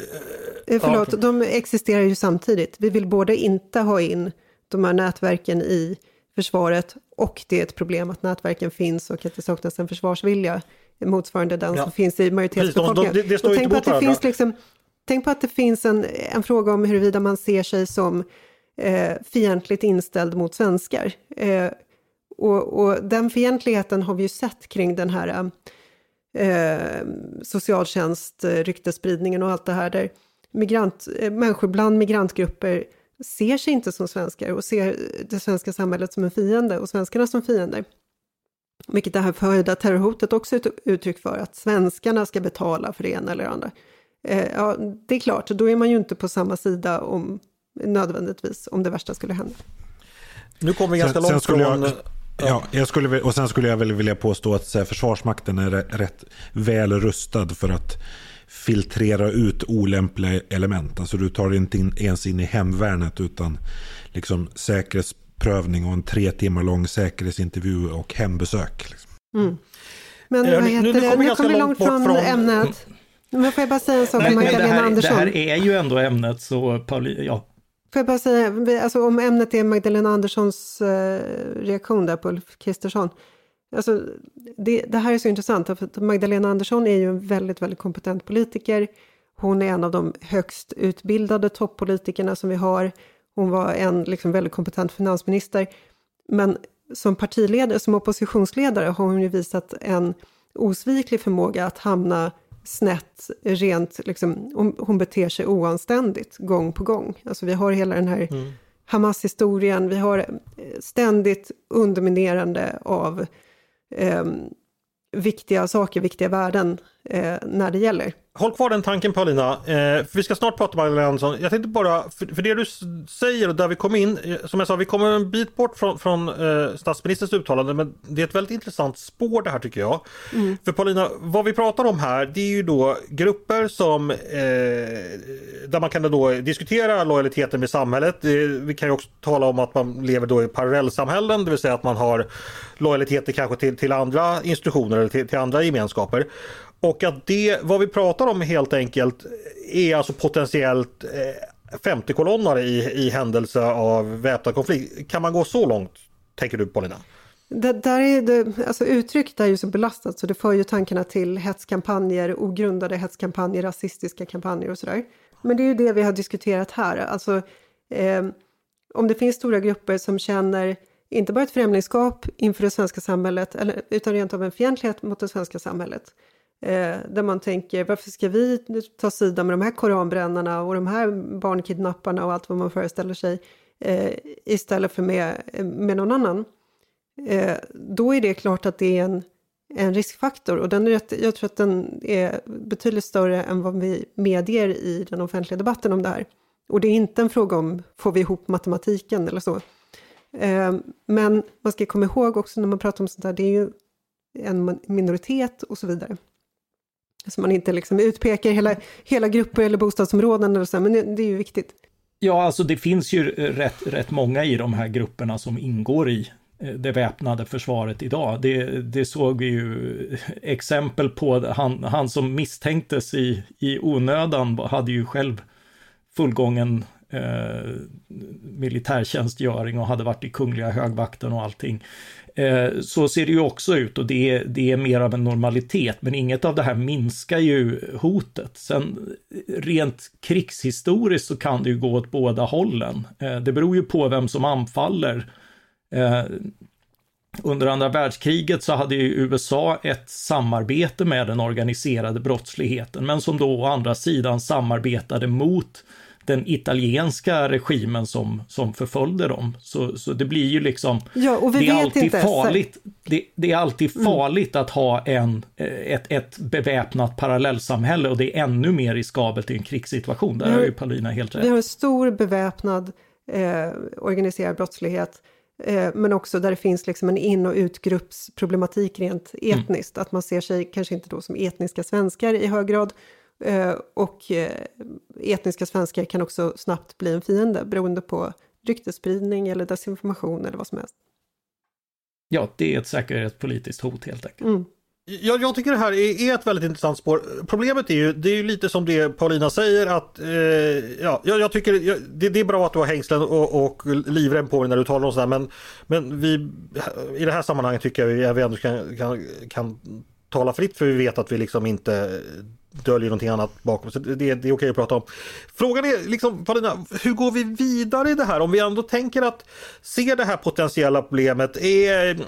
förlåt, ja. de existerar ju samtidigt. Vi vill både inte ha in de här nätverken i försvaret och det är ett problem att nätverken finns och att det saknas en försvarsvilja motsvarande den ja. som finns i majoritetsbefolkningen. Det, det, det tänk, på att det finns liksom, tänk på att det finns en, en fråga om huruvida man ser sig som eh, fientligt inställd mot svenskar. Eh, och, och, den fientligheten har vi ju sett kring den här eh, socialtjänst, ryktespridningen och allt det här där migrant, eh, människor bland migrantgrupper ser sig inte som svenskar och ser det svenska samhället som en fiende och svenskarna som fiender. Vilket det här förhöjda terrorhotet också är ett uttryck för, att svenskarna ska betala för det ena eller andra. Eh, ja, det är klart, då är man ju inte på samma sida om nödvändigtvis om det värsta skulle hända. Nu kommer vi ganska sen, långt sen från... Jag, ja, jag skulle, och sen skulle jag väl vilja påstå att Försvarsmakten är rätt väl rustad för att filtrera ut olämpliga element. Alltså du tar inte in, ens in i hemvärnet utan liksom säkerhetsprövning och en tre timmar lång säkerhetsintervju och hembesök. Liksom. Mm. Men vad heter nu, nu det? Nu kommer vi långt från, från ämnet. Men får jag bara säga en sak om Magdalena Andersson? Det här är ju ändå ämnet så Pauli, ja. Får jag bara säga, alltså om ämnet är Magdalena Anderssons eh, reaktion där på Ulf Kristersson. Alltså, det, det, här är så intressant, för Magdalena Andersson är ju en väldigt, väldigt kompetent politiker. Hon är en av de högst utbildade toppolitikerna som vi har. Hon var en liksom, väldigt kompetent finansminister. Men som partiledare, som oppositionsledare har hon ju visat en osviklig förmåga att hamna snett, rent, liksom, hon, hon beter sig oanständigt gång på gång. Alltså vi har hela den här mm. Hamas-historien, vi har ständigt underminerande av eh, viktiga saker, viktiga värden eh, när det gäller. Håll kvar den tanken Paulina, eh, för vi ska snart prata med Magdalena Andersson. Jag tänkte bara, för, för, det du säger och där vi kom in, eh, som jag sa, vi kommer en bit bort från, från eh, statsministerns uttalande, men det är ett väldigt intressant spår det här tycker jag. Mm. För Paulina, vad vi pratar om här, det är ju då grupper som, eh, där man kan då diskutera lojaliteten med samhället. vi kan ju också tala om att man lever då i parallellsamhällen, det vill säga att man har lojaliteter kanske till, till andra institutioner eller till, till andra gemenskaper. Och att det, vad vi pratar om helt enkelt, är alltså potentiellt eh, 50-kolonnare i, i händelse av väpnad konflikt. Kan man gå så långt, tänker du Paulina? Det, där är det, alltså uttrycket är ju så belastat så det för ju tankarna till hetskampanjer, ogrundade hetskampanjer, rasistiska kampanjer och sådär. Men det är ju det vi har diskuterat här, alltså eh, om det finns stora grupper som känner inte bara ett främlingskap inför det svenska samhället, eller, utan rent av en fientlighet mot det svenska samhället. Eh, där man tänker, varför ska vi ta sida med de här koranbrännarna och de här barnkidnapparna och allt vad man föreställer sig eh, istället för med, med någon annan. Eh, då är det klart att det är en, en riskfaktor och den är, jag tror att den är betydligt större än vad vi medger i den offentliga debatten om det här. Och det är inte en fråga om, får vi ihop matematiken eller så? Eh, men man ska komma ihåg också när man pratar om sånt här, det är ju en minoritet och så vidare. Så man inte liksom utpekar hela, hela grupper eller bostadsområden, eller så, men det, det, är ju viktigt. Ja, alltså det finns ju rätt, rätt många i de här grupperna som ingår i eh, det väpnade försvaret idag. Det, det såg vi ju exempel på. Han, han som misstänktes i, i onödan hade ju själv fullgången eh, militärtjänstgöring och hade varit i Kungliga högvakten och allting. Eh, så ser det ju också ut och det, det är mer av en normalitet, men inget av det här minskar ju hotet. Sen rent krigshistoriskt så kan det ju gå åt båda hållen. Eh, det beror ju på vem som anfaller. Eh, under andra världskriget så hade ju USA ett samarbete med den organiserade brottsligheten, men som då å andra sidan samarbetade mot den italienska regimen som, som förföljde dem. Så, så det blir ju liksom, ja, det är alltid inte. farligt. Det, det, är alltid mm. farligt att ha en, ett, ett beväpnat parallellsamhälle och det är ännu mer riskabelt i en krigssituation. Där har, ju Paulina helt rätt. Vi har en stor beväpnad eh, organiserad brottslighet eh, men också där det finns liksom en in och utgruppsproblematik rent mm. etniskt. Mm. Att man ser sig kanske inte då som etniska svenskar i hög grad och eh, etniska svenskar kan också snabbt bli en fiende beroende på ryktespridning eller desinformation eller vad som helst. Ja, det är ett säkerhetspolitiskt hot helt enkelt. Mm. Jag, jag, tycker det här är, ett väldigt intressant spår. Problemet är ju, det är ju lite som det Paulina säger att eh, ja, jag, tycker jag, det, det, är bra att du har hängslen och, och livrem på dig när du talar om sådär men, men vi i det här sammanhanget tycker jag att vi ändå kan, kan, kan tala fritt för vi vet att vi liksom inte döljer någonting annat bakom. Så det, det är okej att prata om. Frågan är, liksom, Paulina, hur går vi vidare i det här? Om vi ändå tänker att se det här potentiella problemet är...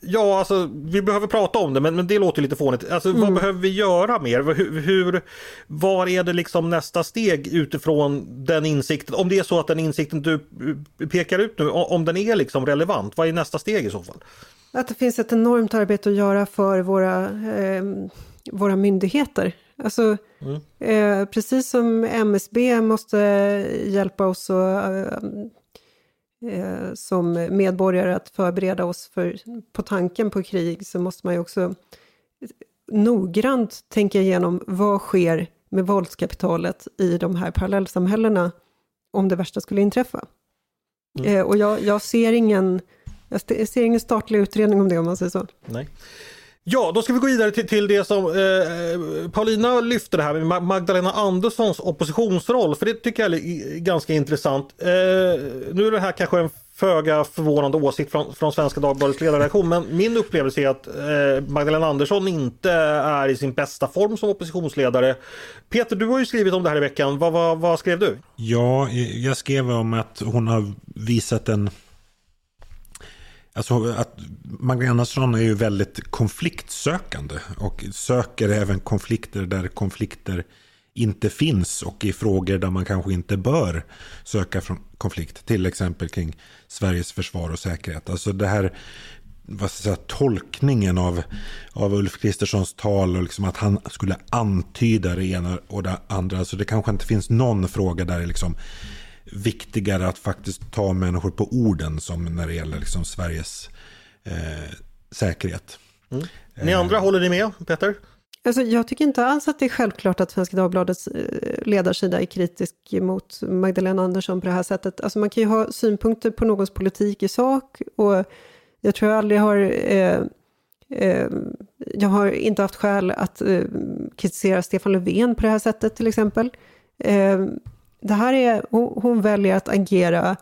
Ja, alltså vi behöver prata om det, men, men det låter lite fånigt. Alltså, mm. Vad behöver vi göra mer? Hur, hur, var är det liksom nästa steg utifrån den insikten? Om det är så att den insikten du pekar ut nu, om den är liksom relevant, vad är nästa steg i så fall? Att det finns ett enormt arbete att göra för våra eh, våra myndigheter. Alltså, mm. eh, precis som MSB måste hjälpa oss och, eh, eh, som medborgare att förbereda oss för, på tanken på krig, så måste man ju också noggrant tänka igenom vad sker med våldskapitalet i de här parallellsamhällena om det värsta skulle inträffa. Mm. Eh, och jag, jag, ser ingen, jag ser ingen statlig utredning om det om man säger så. Nej. Ja, då ska vi gå vidare till, till det som eh, Paulina lyfte det här med Magdalena Anderssons oppositionsroll. För det tycker jag är ganska intressant. Eh, nu är det här kanske en föga förvånande åsikt från, från Svenska Dagbladets ledarredaktion. Men min upplevelse är att eh, Magdalena Andersson inte är i sin bästa form som oppositionsledare. Peter, du har ju skrivit om det här i veckan. Vad, vad, vad skrev du? Ja, jag skrev om att hon har visat en Alltså att Magdalena Andersson är ju väldigt konfliktsökande och söker även konflikter där konflikter inte finns och i frågor där man kanske inte bör söka konflikt. Till exempel kring Sveriges försvar och säkerhet. Alltså det här vad ska jag säga, tolkningen av, av Ulf Kristerssons tal och liksom att han skulle antyda det ena och det andra. Så det kanske inte finns någon fråga där det liksom viktigare att faktiskt ta människor på orden som när det gäller liksom Sveriges eh, säkerhet. Mm. Ni andra, eh. håller ni med Peter? Alltså, jag tycker inte alls att det är självklart att Svenska Dagbladets eh, ledarsida är kritisk mot Magdalena Andersson på det här sättet. Alltså, man kan ju ha synpunkter på någons politik i sak och jag tror jag aldrig har eh, eh, jag har inte haft skäl att eh, kritisera Stefan Löfven på det här sättet till exempel. Det här är, hon, hon väljer att agera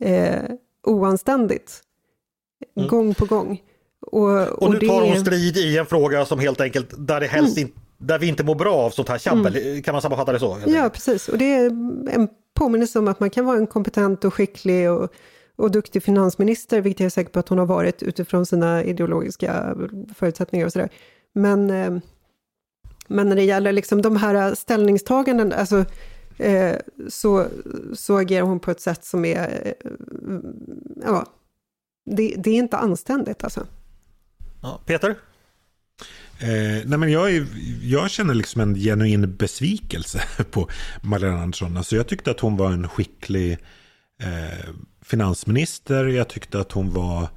eh, oanständigt. Mm. Gång på gång. Och, och, och nu tar hon strid i en fråga som helt enkelt, där det helst mm. inte där vi inte mår bra av sånt här tjabbel, mm. kan man sammanfatta det så? Ja, precis. Och det är en påminnelse om att man kan vara en kompetent och skicklig och, och duktig finansminister, vilket jag är säker på att hon har varit utifrån sina ideologiska förutsättningar och sådär. Men, eh, men när det gäller liksom de här ställningstaganden, alltså eh, så, så agerar hon på ett sätt som är, eh, ja, det, det, är inte anständigt alltså. Ja, Peter? Eh, nej men jag, är, jag känner liksom en genuin besvikelse på Magdalena Andersson. Alltså jag tyckte att hon var en skicklig eh, finansminister. Jag tyckte att hon var,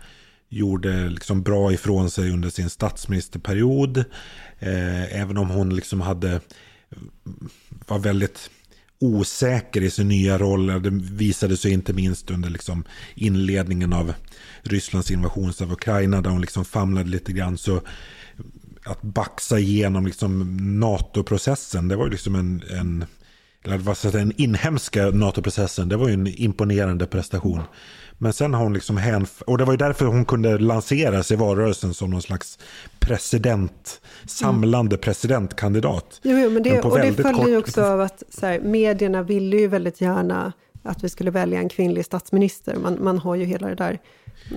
gjorde liksom bra ifrån sig under sin statsministerperiod. Eh, även om hon liksom hade var väldigt osäker i sin nya roll. Det visade sig inte minst under liksom inledningen av Rysslands invasion av Ukraina där hon liksom famlade lite grann. Så att baxa igenom liksom NATO-processen, det var ju liksom en, en eller vad ska den inhemska NATO-processen, det var ju en imponerande prestation. Men sen har hon liksom hänf och det var ju därför hon kunde lanseras i valrörelsen som någon slags president, samlande mm. presidentkandidat. Jo, jo men det, men och det följer ju också av att så här, medierna ville ju väldigt gärna att vi skulle välja en kvinnlig statsminister. Man, man har ju hela det där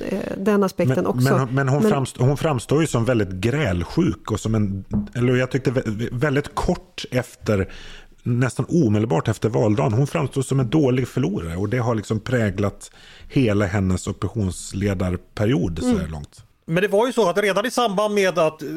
eh, den aspekten men, också. Men, men, hon, men framstår, hon, framstår ju som väldigt grälsjuk och som en, eller jag tyckte väldigt kort efter nästan omedelbart efter valdagen. Hon framstår som en dålig förlorare och det har liksom präglat hela hennes oppositionsledarperiod så här mm. långt. Men det var ju så att redan i samband med, att, eh,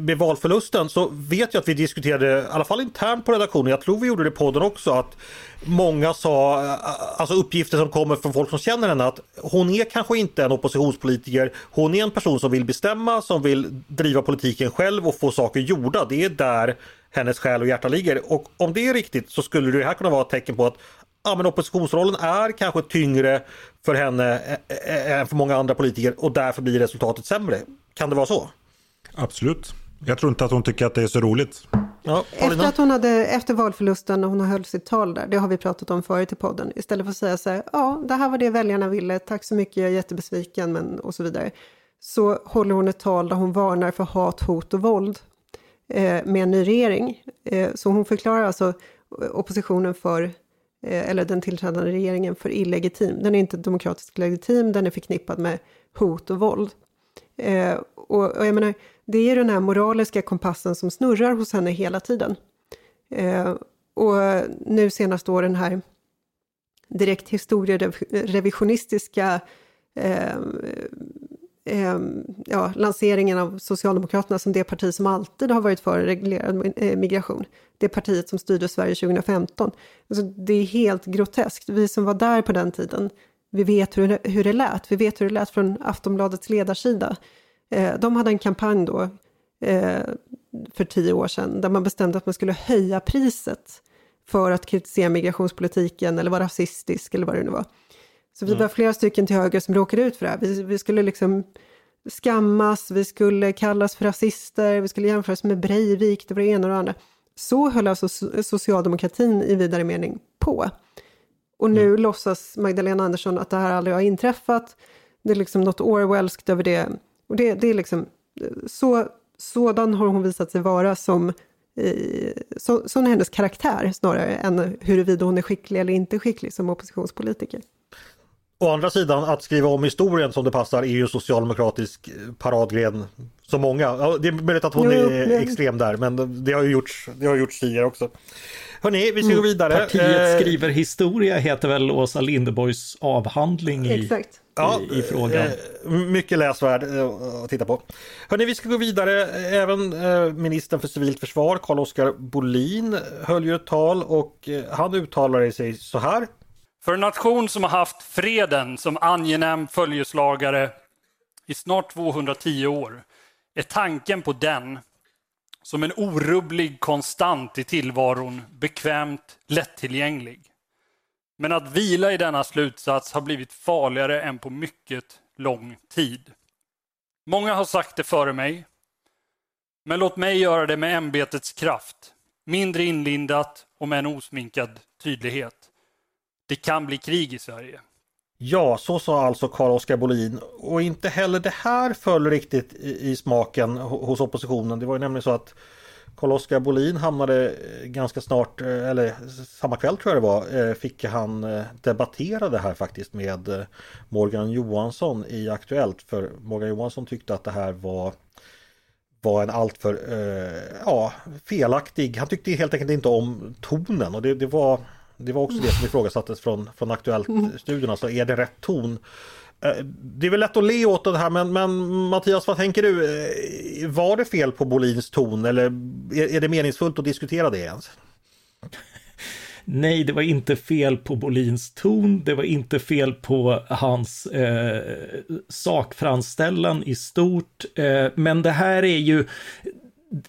med valförlusten så vet jag att vi diskuterade, i alla fall internt på redaktionen, jag tror vi gjorde det i podden också, att många sa, eh, alltså uppgifter som kommer från folk som känner henne, att hon är kanske inte en oppositionspolitiker, hon är en person som vill bestämma, som vill driva politiken själv och få saker gjorda. Det är där hennes själ och hjärta ligger. Och om det är riktigt så skulle det här kunna vara ett tecken på att ja, men oppositionsrollen är kanske tyngre för henne än för många andra politiker och därför blir resultatet sämre. Kan det vara så? Absolut. Jag tror inte att hon tycker att det är så roligt. Ja, efter att hon hade, efter valförlusten och hon höll sitt tal där, det har vi pratat om förut i podden, istället för att säga så här, ja, det här var det väljarna ville, tack så mycket, jag är jättebesviken, men och så vidare. Så håller hon ett tal där hon varnar för hat, hot och våld eh, med en ny regering. Eh, så hon förklarar alltså oppositionen för Eh, eller den tillträdande regeringen för illegitim. Den är inte demokratiskt legitim, den är förknippad med hot och våld. Eh, och, och, jag menar, det är den här moraliska kompassen som snurrar hos henne hela tiden. Eh, och nu senast då den här direkt historierevisionistiska eh, eh, ja, lanseringen av Socialdemokraterna som det parti som alltid har varit för reglerad eh, migration. Det partiet som styrde Sverige 2015. Alltså, det är helt groteskt. Vi som var där på den tiden, vi vet hur, hur det lät. Vi vet hur det lät från Aftonbladets ledarsida. Eh, de hade en kampanj då eh, för tio år sedan där man bestämde att man skulle höja priset för att kritisera migrationspolitiken eller vara rasistisk eller vad det nu var. Så vi mm. var flera stycken till höger som råkade ut för det här. Vi, vi skulle liksom skammas, vi skulle kallas för rasister, vi skulle jämföras med Breivik, det var det ena och det andra. Så höll alltså socialdemokratin i vidare mening på. Och nu mm. låtsas Magdalena Andersson att det här aldrig har inträffat. Det är liksom något Orwellskt över det. Och det, det är liksom, så, sådan har hon visat sig vara som så, sån är hennes karaktär snarare än huruvida hon är skicklig eller inte skicklig som oppositionspolitiker. Å andra sidan att skriva om historien som det passar är ju socialdemokratisk paradgren så många. det är möjligt att hon jo, är men... extrem där men det har ju gjorts, det har gjorts tidigare också. Hörni, vi ska mm. gå vidare. Partiet eh, skriver historia heter väl Åsa Linderborgs avhandling i, Exakt. i, i frågan. Eh, mycket läsvärd eh, att titta på. Hörni, vi ska gå vidare. Även ministern för civilt försvar, Carl-Oskar Bolin, höll ju ett tal och han uttalade sig så här. För en nation som har haft freden som angenäm följeslagare i snart 210 år är tanken på den som en orubblig konstant i tillvaron bekvämt lättillgänglig. Men att vila i denna slutsats har blivit farligare än på mycket lång tid. Många har sagt det före mig, men låt mig göra det med ämbetets kraft, mindre inlindat och med en osminkad tydlighet. Det kan bli krig i Sverige. Ja, så sa alltså Carl-Oskar Bolin. Och inte heller det här föll riktigt i, i smaken hos oppositionen. Det var ju nämligen så att Carl-Oskar Bolin hamnade eh, ganska snart, eh, eller samma kväll tror jag det var, eh, fick han debattera det här faktiskt med Morgan Johansson i Aktuellt. För Morgan Johansson tyckte att det här var var en alltför ja, felaktig, han tyckte helt enkelt inte om tonen och det, det var det var också det som ifrågasattes från, från Aktuellt-studion. Mm. Alltså, är det rätt ton? Eh, det är väl lätt att le åt det här men, men Mattias vad tänker du? Eh, var det fel på Bolins ton eller är, är det meningsfullt att diskutera det ens? Nej, det var inte fel på Bolins ton, det var inte fel på hans eh, sakframställan i stort, eh, men det här är ju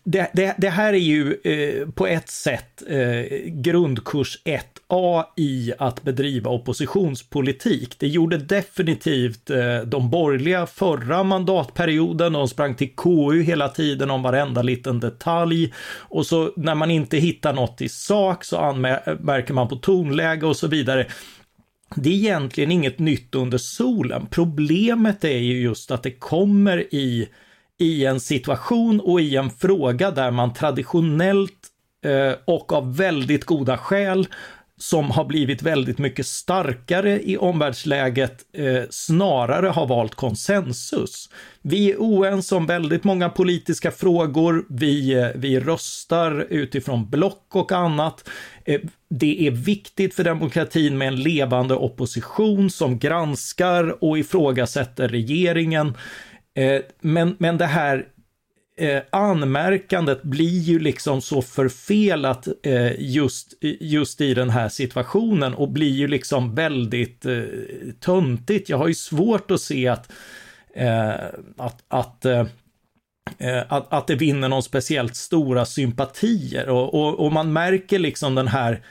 det, det, det här är ju eh, på ett sätt eh, grundkurs 1 A i att bedriva oppositionspolitik. Det gjorde definitivt eh, de borgerliga förra mandatperioden. De sprang till KU hela tiden om varenda liten detalj och så när man inte hittar något i sak så anmärker man på tonläge och så vidare. Det är egentligen inget nytt under solen. Problemet är ju just att det kommer i, i en situation och i en fråga där man traditionellt eh, och av väldigt goda skäl som har blivit väldigt mycket starkare i omvärldsläget eh, snarare har valt konsensus. Vi är oense om väldigt många politiska frågor. Vi, eh, vi röstar utifrån block och annat. Eh, det är viktigt för demokratin med en levande opposition som granskar och ifrågasätter regeringen. Eh, men, men det här eh, anmärkandet blir ju liksom så förfelat eh, just, just i den här situationen och blir ju liksom väldigt eh, töntigt. Jag har ju svårt att se att, eh, att, att eh, eh att, att det vinner någon speciellt stora sympatier och, och, och man märker liksom den här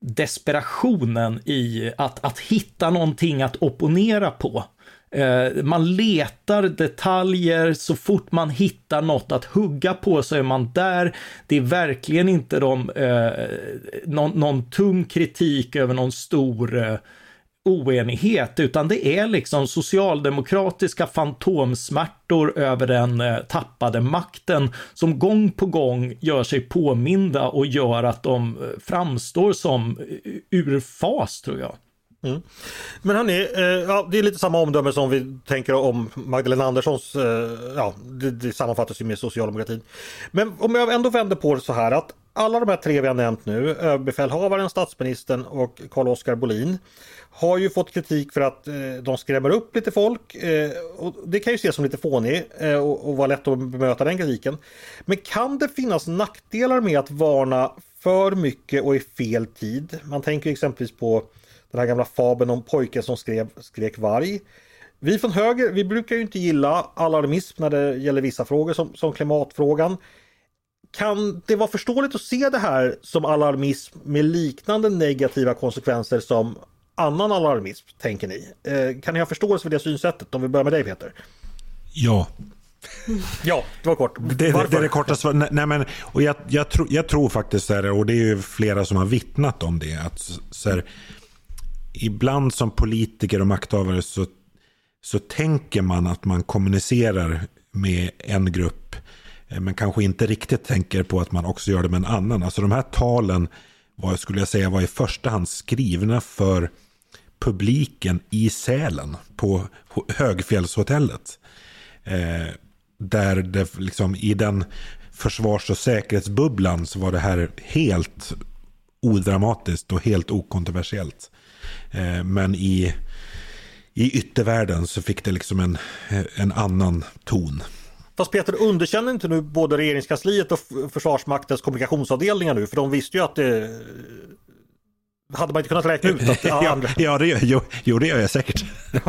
desperationen i att, att hitta någonting att opponera på. Eh, man letar detaljer, så fort man hittar något att hugga på så är man där. Det är verkligen inte de, eh, någon, någon tung kritik över någon stor eh, oenighet, utan det är liksom socialdemokratiska fantomsmärtor över den eh, tappade makten som gång på gång gör sig påminda och gör att de eh, framstår som eh, ur fas, tror jag. Mm. Men hörni, eh, ja, det är lite samma omdöme som vi tänker om Magdalena Anderssons, eh, ja det, det sammanfattas ju med socialdemokratin. Men om jag ändå vänder på det så här att alla de här tre vi har nämnt nu, överbefälhavaren, statsministern och Carl-Oskar Bolin, har ju fått kritik för att eh, de skrämmer upp lite folk. Eh, och det kan ju ses som lite fånig eh, och, och vara lätt att bemöta den kritiken. Men kan det finnas nackdelar med att varna för mycket och i fel tid? Man tänker exempelvis på den här gamla fabeln om pojken som skrev, skrek varg. Vi från höger, vi brukar ju inte gilla alarmism när det gäller vissa frågor som, som klimatfrågan. Kan det vara förståeligt att se det här som alarmism med liknande negativa konsekvenser som annan alarmism, tänker ni? Eh, kan ni ha förståelse för det synsättet? Om vi börjar med dig Peter. Ja. Ja, det var kort. Det, det, det är det korta svaret. Nej, men, och jag, jag, tro, jag tror faktiskt, här, och det är ju flera som har vittnat om det, att så här, ibland som politiker och makthavare så, så tänker man att man kommunicerar med en grupp eh, men kanske inte riktigt tänker på att man också gör det med en annan. Alltså de här talen var, skulle jag säga, var i första hand skrivna för publiken i Sälen på Högfjällshotellet. Eh, där det liksom i den försvars och säkerhetsbubblan så var det här helt odramatiskt och helt okontroversiellt. Eh, men i, i yttervärlden så fick det liksom en, en annan ton. Fast Peter, underkänner inte nu både regeringskansliet och Försvarsmaktens kommunikationsavdelningar nu? För de visste ju att det hade man inte kunnat räkna ut att ja, ja, det gör, jo, jo, det gör jag säkert.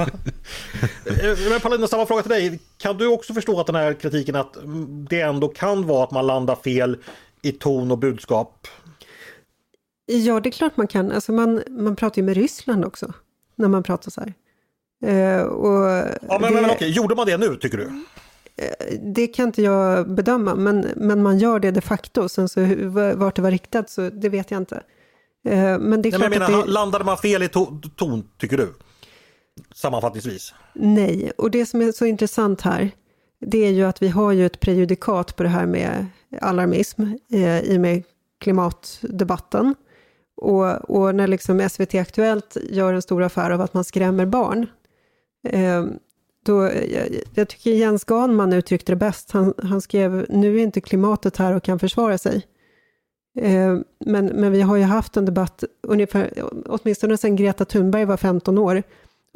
Men Paulina, samma fråga till dig. Kan du också förstå att den här kritiken att det ändå kan vara att man landar fel i ton och budskap? Ja, det är klart man kan. Alltså man, man pratar ju med Ryssland också, när man pratar så här. Uh, och ja, men, det, men okej, gjorde man det nu tycker du? Uh, det kan inte jag bedöma, men, men man gör det de facto. Sen så vart det var riktat, så det vet jag inte. Uh, men det är Nej, klart men jag menar, det... landade man fel i to ton, tycker du? Sammanfattningsvis. Nej, och det som är så intressant här, det är ju att vi har ju ett prejudikat på det här med alarmism i och med klimatdebatten. Och, och när liksom SVT Aktuellt gör en stor affär av att man skrämmer barn, eh, då, jag, jag, tycker Jens Ganman uttryckte det bäst. Han, han, skrev, nu är inte klimatet här och kan försvara sig. Eh, men, men vi har ju haft en debatt, ungefär, åtminstone sedan Greta Thunberg var 15 år,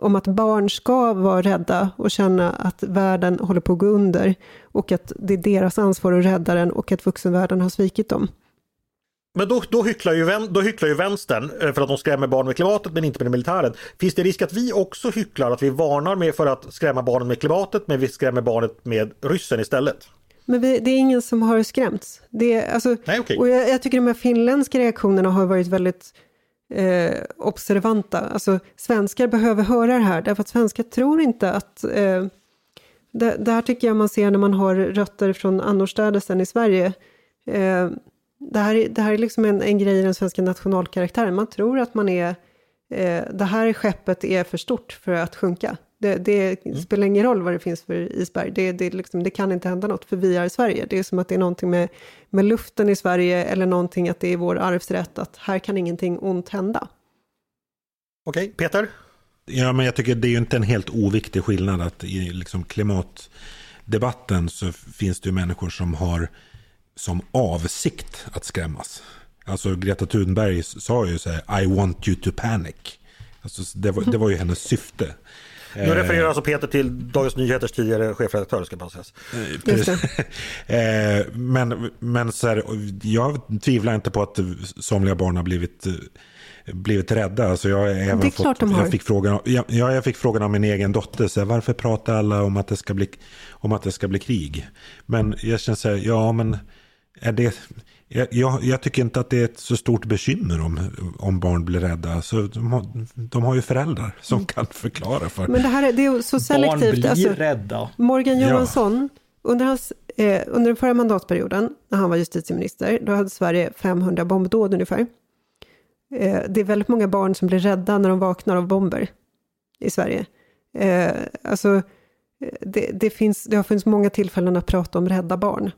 om att barn ska vara rädda och känna att världen håller på att gå under och att det är deras ansvar att rädda den och att vuxenvärlden har svikit dem. Men då, då, hycklar ju, då hycklar ju vänstern eh, för att de skrämmer barn med klimatet men inte med militären. Finns det risk att vi också hycklar, att vi varnar med för att skrämma barnen med klimatet men vi skrämmer barnet med ryssen istället? Men vi, det är ingen som har skrämts. Det alltså, Nej, okay. och jag, jag, tycker de här finländska reaktionerna har varit väldigt eh, observanta. Alltså, svenskar behöver höra det här, därför att svenskar tror inte att... Eh, det, det, här tycker jag man ser när man har rötter från annorstädes än i Sverige. Eh, det här, det här är liksom en, en grej i den svenska nationalkaraktären. Man tror att man är... Eh, det här skeppet är för stort för att sjunka. Det, det mm. spelar ingen roll vad det finns för isberg. Det, det, liksom, det, kan inte hända något, för vi är i Sverige. Det är som att det är någonting med, med luften i Sverige, eller någonting att det är vår arvsrätt, att här kan ingenting ont hända. Okej, Peter? Ja, men jag tycker det är ju inte en helt oviktig skillnad att i liksom klimatdebatten så finns det ju människor som har som avsikt att skrämmas. Alltså Greta Thunberg sa ju så här, I want you to panic. Alltså, det, var, det var ju hennes syfte. Nu refererar alltså Peter till Dagens Nyheters tidigare chefredaktör ska man säga. Eh, men men så här, jag tvivlar inte på att somliga barn har blivit blivit rädda. Alltså jag, även fått. Jag fick, frågan, jag, jag fick frågan av min egen dotter. Så här, varför pratar alla om att, det ska bli, om att det ska bli krig? Men jag känner så här, ja men är det, jag, jag, tycker inte att det är ett så stort bekymmer om, om barn blir rädda. Så de, har, de har ju föräldrar som mm. kan förklara för. Men det här är, det är så selektivt. Barn blir alltså, rädda. Morgan Johansson, ja. under, hans, eh, under den förra mandatperioden, när han var justitieminister, då hade Sverige 500 bombdåd ungefär. Eh, det är väldigt många barn som blir rädda när de vaknar av bomber i Sverige. Eh, alltså, eh, det, det, finns, det har funnits många tillfällen att prata om rädda barn.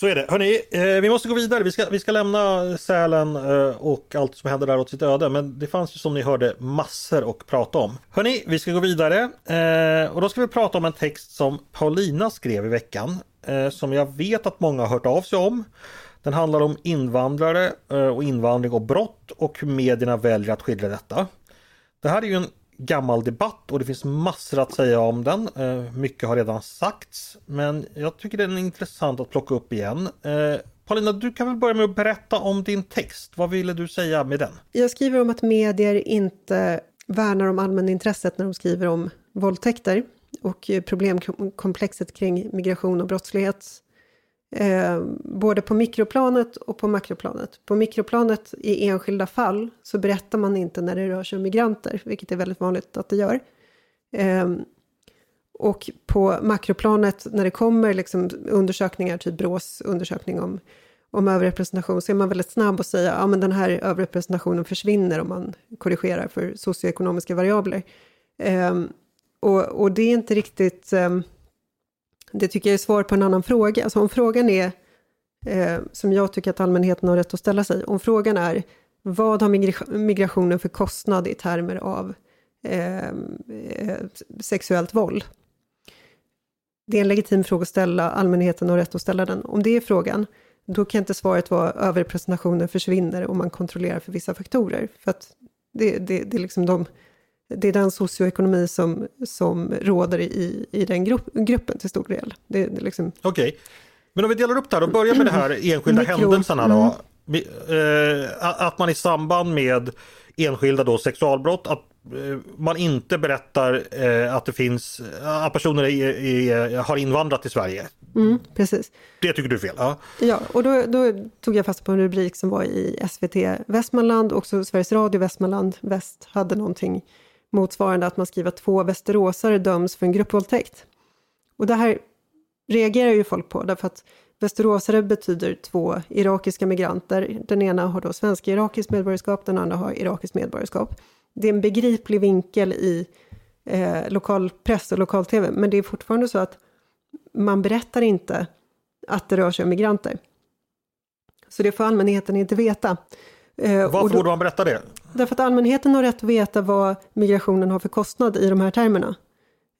Så är det. Hörrni, eh, vi måste gå vidare. Vi ska, vi ska lämna Sälen eh, och allt som händer där åt sitt öde. Men det fanns ju som ni hörde massor att prata om. Hörrni, vi ska gå vidare. Eh, och då ska vi prata om en text som Paulina skrev i veckan. Eh, som jag vet att många har hört av sig om. Den handlar om invandrare eh, och invandring och brott och hur medierna väljer att skildra detta. Det här är ju en gammal debatt och det finns massor att säga om den. Eh, mycket har redan sagts men jag tycker den är intressant att plocka upp igen. Eh, Paulina, du kan väl börja med att berätta om din text. Vad ville du säga med den? Jag skriver om att medier inte värnar om allmänintresset när de skriver om våldtäkter och problemkomplexet kring migration och brottslighet Eh, både på mikroplanet och på makroplanet. På mikroplanet i enskilda fall så berättar man inte när det rör sig om migranter, vilket är väldigt vanligt att det gör. Eh, och på makroplanet, när det kommer liksom undersökningar, typ Brås undersökning om, om överrepresentation, så är man väldigt snabb att säga att ja, den här överrepresentationen försvinner om man korrigerar för socioekonomiska variabler. Eh, och, och, det är inte riktigt ehm, det tycker jag är svar på en annan fråga. Alltså om frågan är, eh, som jag tycker att allmänheten har rätt att ställa sig, om frågan är vad har migrationen för kostnad i termer av eh, eh, sexuellt våld? Det är en legitim fråga att ställa, allmänheten har rätt att ställa den. Om det är frågan, då kan inte svaret vara överrepresentationen försvinner om man kontrollerar för vissa faktorer. För att det, det, det är liksom de det är den socioekonomi som, som råder i, i den grupp, gruppen till stor del. Det, det liksom... Okej, okay. men om vi delar upp det här och börjar med de här enskilda Mikro. händelserna då. Mm. Att man i samband med enskilda då sexualbrott, att eh, man inte berättar eh, att det finns, att personer är, är, har invandrat till Sverige. Mm, precis. Det tycker du är fel? Ja, ja och då, då, tog jag fast på en rubrik som var i SVT Västmanland, också Sveriges Radio Västmanland Väst hade någonting motsvarande att man skriver att två västeråsare döms för en gruppvåldtäkt. Och det här reagerar ju folk på därför att västeråsare betyder två irakiska migranter. Den ena har då svensk-irakiskt medborgarskap, den andra har irakiskt medborgarskap. Det är en begriplig vinkel i eh, lokal press och lokal-tv, men det är fortfarande så att man berättar inte att det rör sig om migranter. Så det får allmänheten inte veta. Eh, Varför borde man berätta det? Därför att allmänheten har rätt att veta vad migrationen har för kostnad i de här termerna.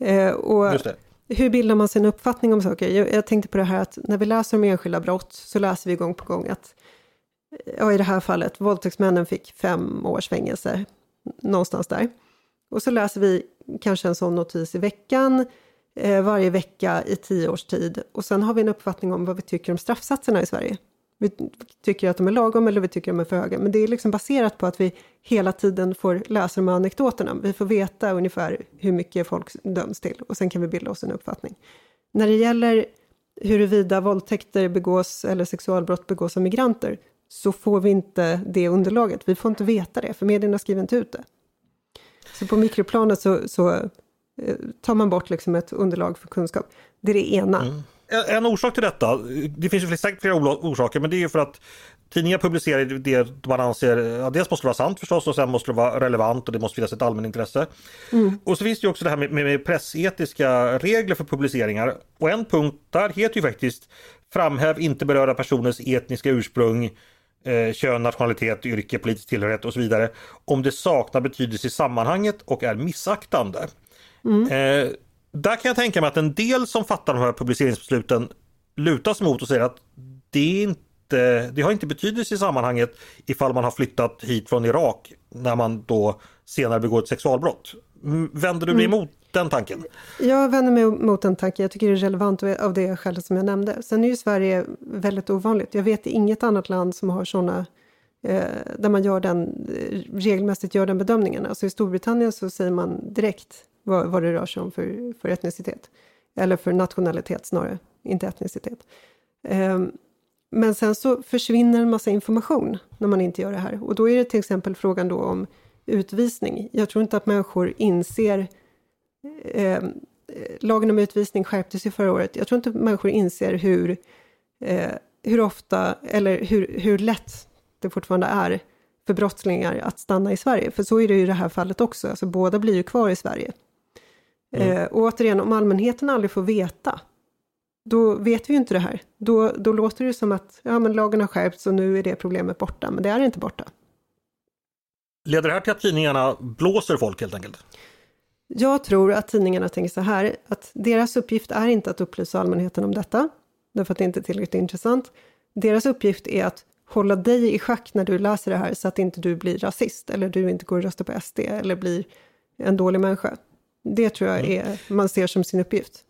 Eh, och hur bildar man sin uppfattning om saker? Jag, jag, tänkte på det här att när vi läser om enskilda brott så läser vi gång på gång att, ja i det här fallet, våldtäktsmännen fick fem års fängelse, någonstans där. Och så läser vi kanske en sån notis i veckan, eh, varje vecka i tio års tid. Och sen har vi en uppfattning om vad vi tycker om straffsatserna i Sverige. Vi tycker att de är lagom eller vi tycker att de är för höga. Men det är liksom baserat på att vi hela tiden får läsa de här anekdoterna. Vi får veta ungefär hur mycket folk döms till och sen kan vi bilda oss en uppfattning. När det gäller huruvida våldtäkter begås eller sexualbrott begås av migranter så får vi inte det underlaget. Vi får inte veta det, för medierna skriver inte ut det. Så på mikroplanet så, så eh, tar man bort liksom ett underlag för kunskap. Det är det ena. Mm en orsak till detta, det finns ju säkert flera orsaker, men det är ju för att Tidningar publicerar det man anser, ja, dels måste det vara sant förstås och sen måste det vara relevant och det måste finnas ett allmänintresse. Mm. Och så finns det också det här med, med, med pressetiska regler för publiceringar. Och en punkt där heter ju faktiskt Framhäv inte berörda personers etniska ursprung, eh, kön, nationalitet, yrke, politisk tillhörighet och så vidare. Om det saknar betydelse i sammanhanget och är missaktande. Mm. Eh, där kan jag tänka mig att en del som fattar de här publiceringsbesluten lutas mot och säger att det inte det har inte betydelse i sammanhanget ifall man har flyttat hit från Irak när man då senare begår ett sexualbrott. Vänder du dig mm. emot den tanken? Jag vänder mig mot den tanken. Jag tycker det är relevant av det skälet som jag nämnde. Sen är ju Sverige väldigt ovanligt. Jag vet inget annat land som har sådana eh, där man gör den, regelmässigt gör den bedömningen. Alltså i Storbritannien så säger man direkt vad, vad det rör sig om för, för etnicitet. Eller för nationalitet snarare, inte etnicitet. Um, men sen så försvinner en massa information när man inte gör det här. Och då är det till exempel frågan då om utvisning. Jag tror inte att människor inser... Eh, lagen om utvisning skärptes ju förra året. Jag tror inte att människor inser hur, eh, hur ofta, eller hur, hur lätt det fortfarande är för brottslingar att stanna i Sverige. För så är det ju i det här fallet också. Alltså båda blir ju kvar i Sverige. Mm. Eh, och återigen, om allmänheten aldrig får veta då vet vi ju inte det här. Då, då låter det som att ja, men lagen har skärpts och nu är det problemet borta, men det är inte borta. Leder det här till att tidningarna blåser folk helt enkelt? Jag tror att tidningarna tänker så här, att deras uppgift är inte att upplysa allmänheten om detta, därför att det inte är tillräckligt intressant. Deras uppgift är att hålla dig i schack när du läser det här så att inte du blir rasist eller du inte går och röstar på SD eller blir en dålig människa. Det tror jag mm. är, man ser som sin uppgift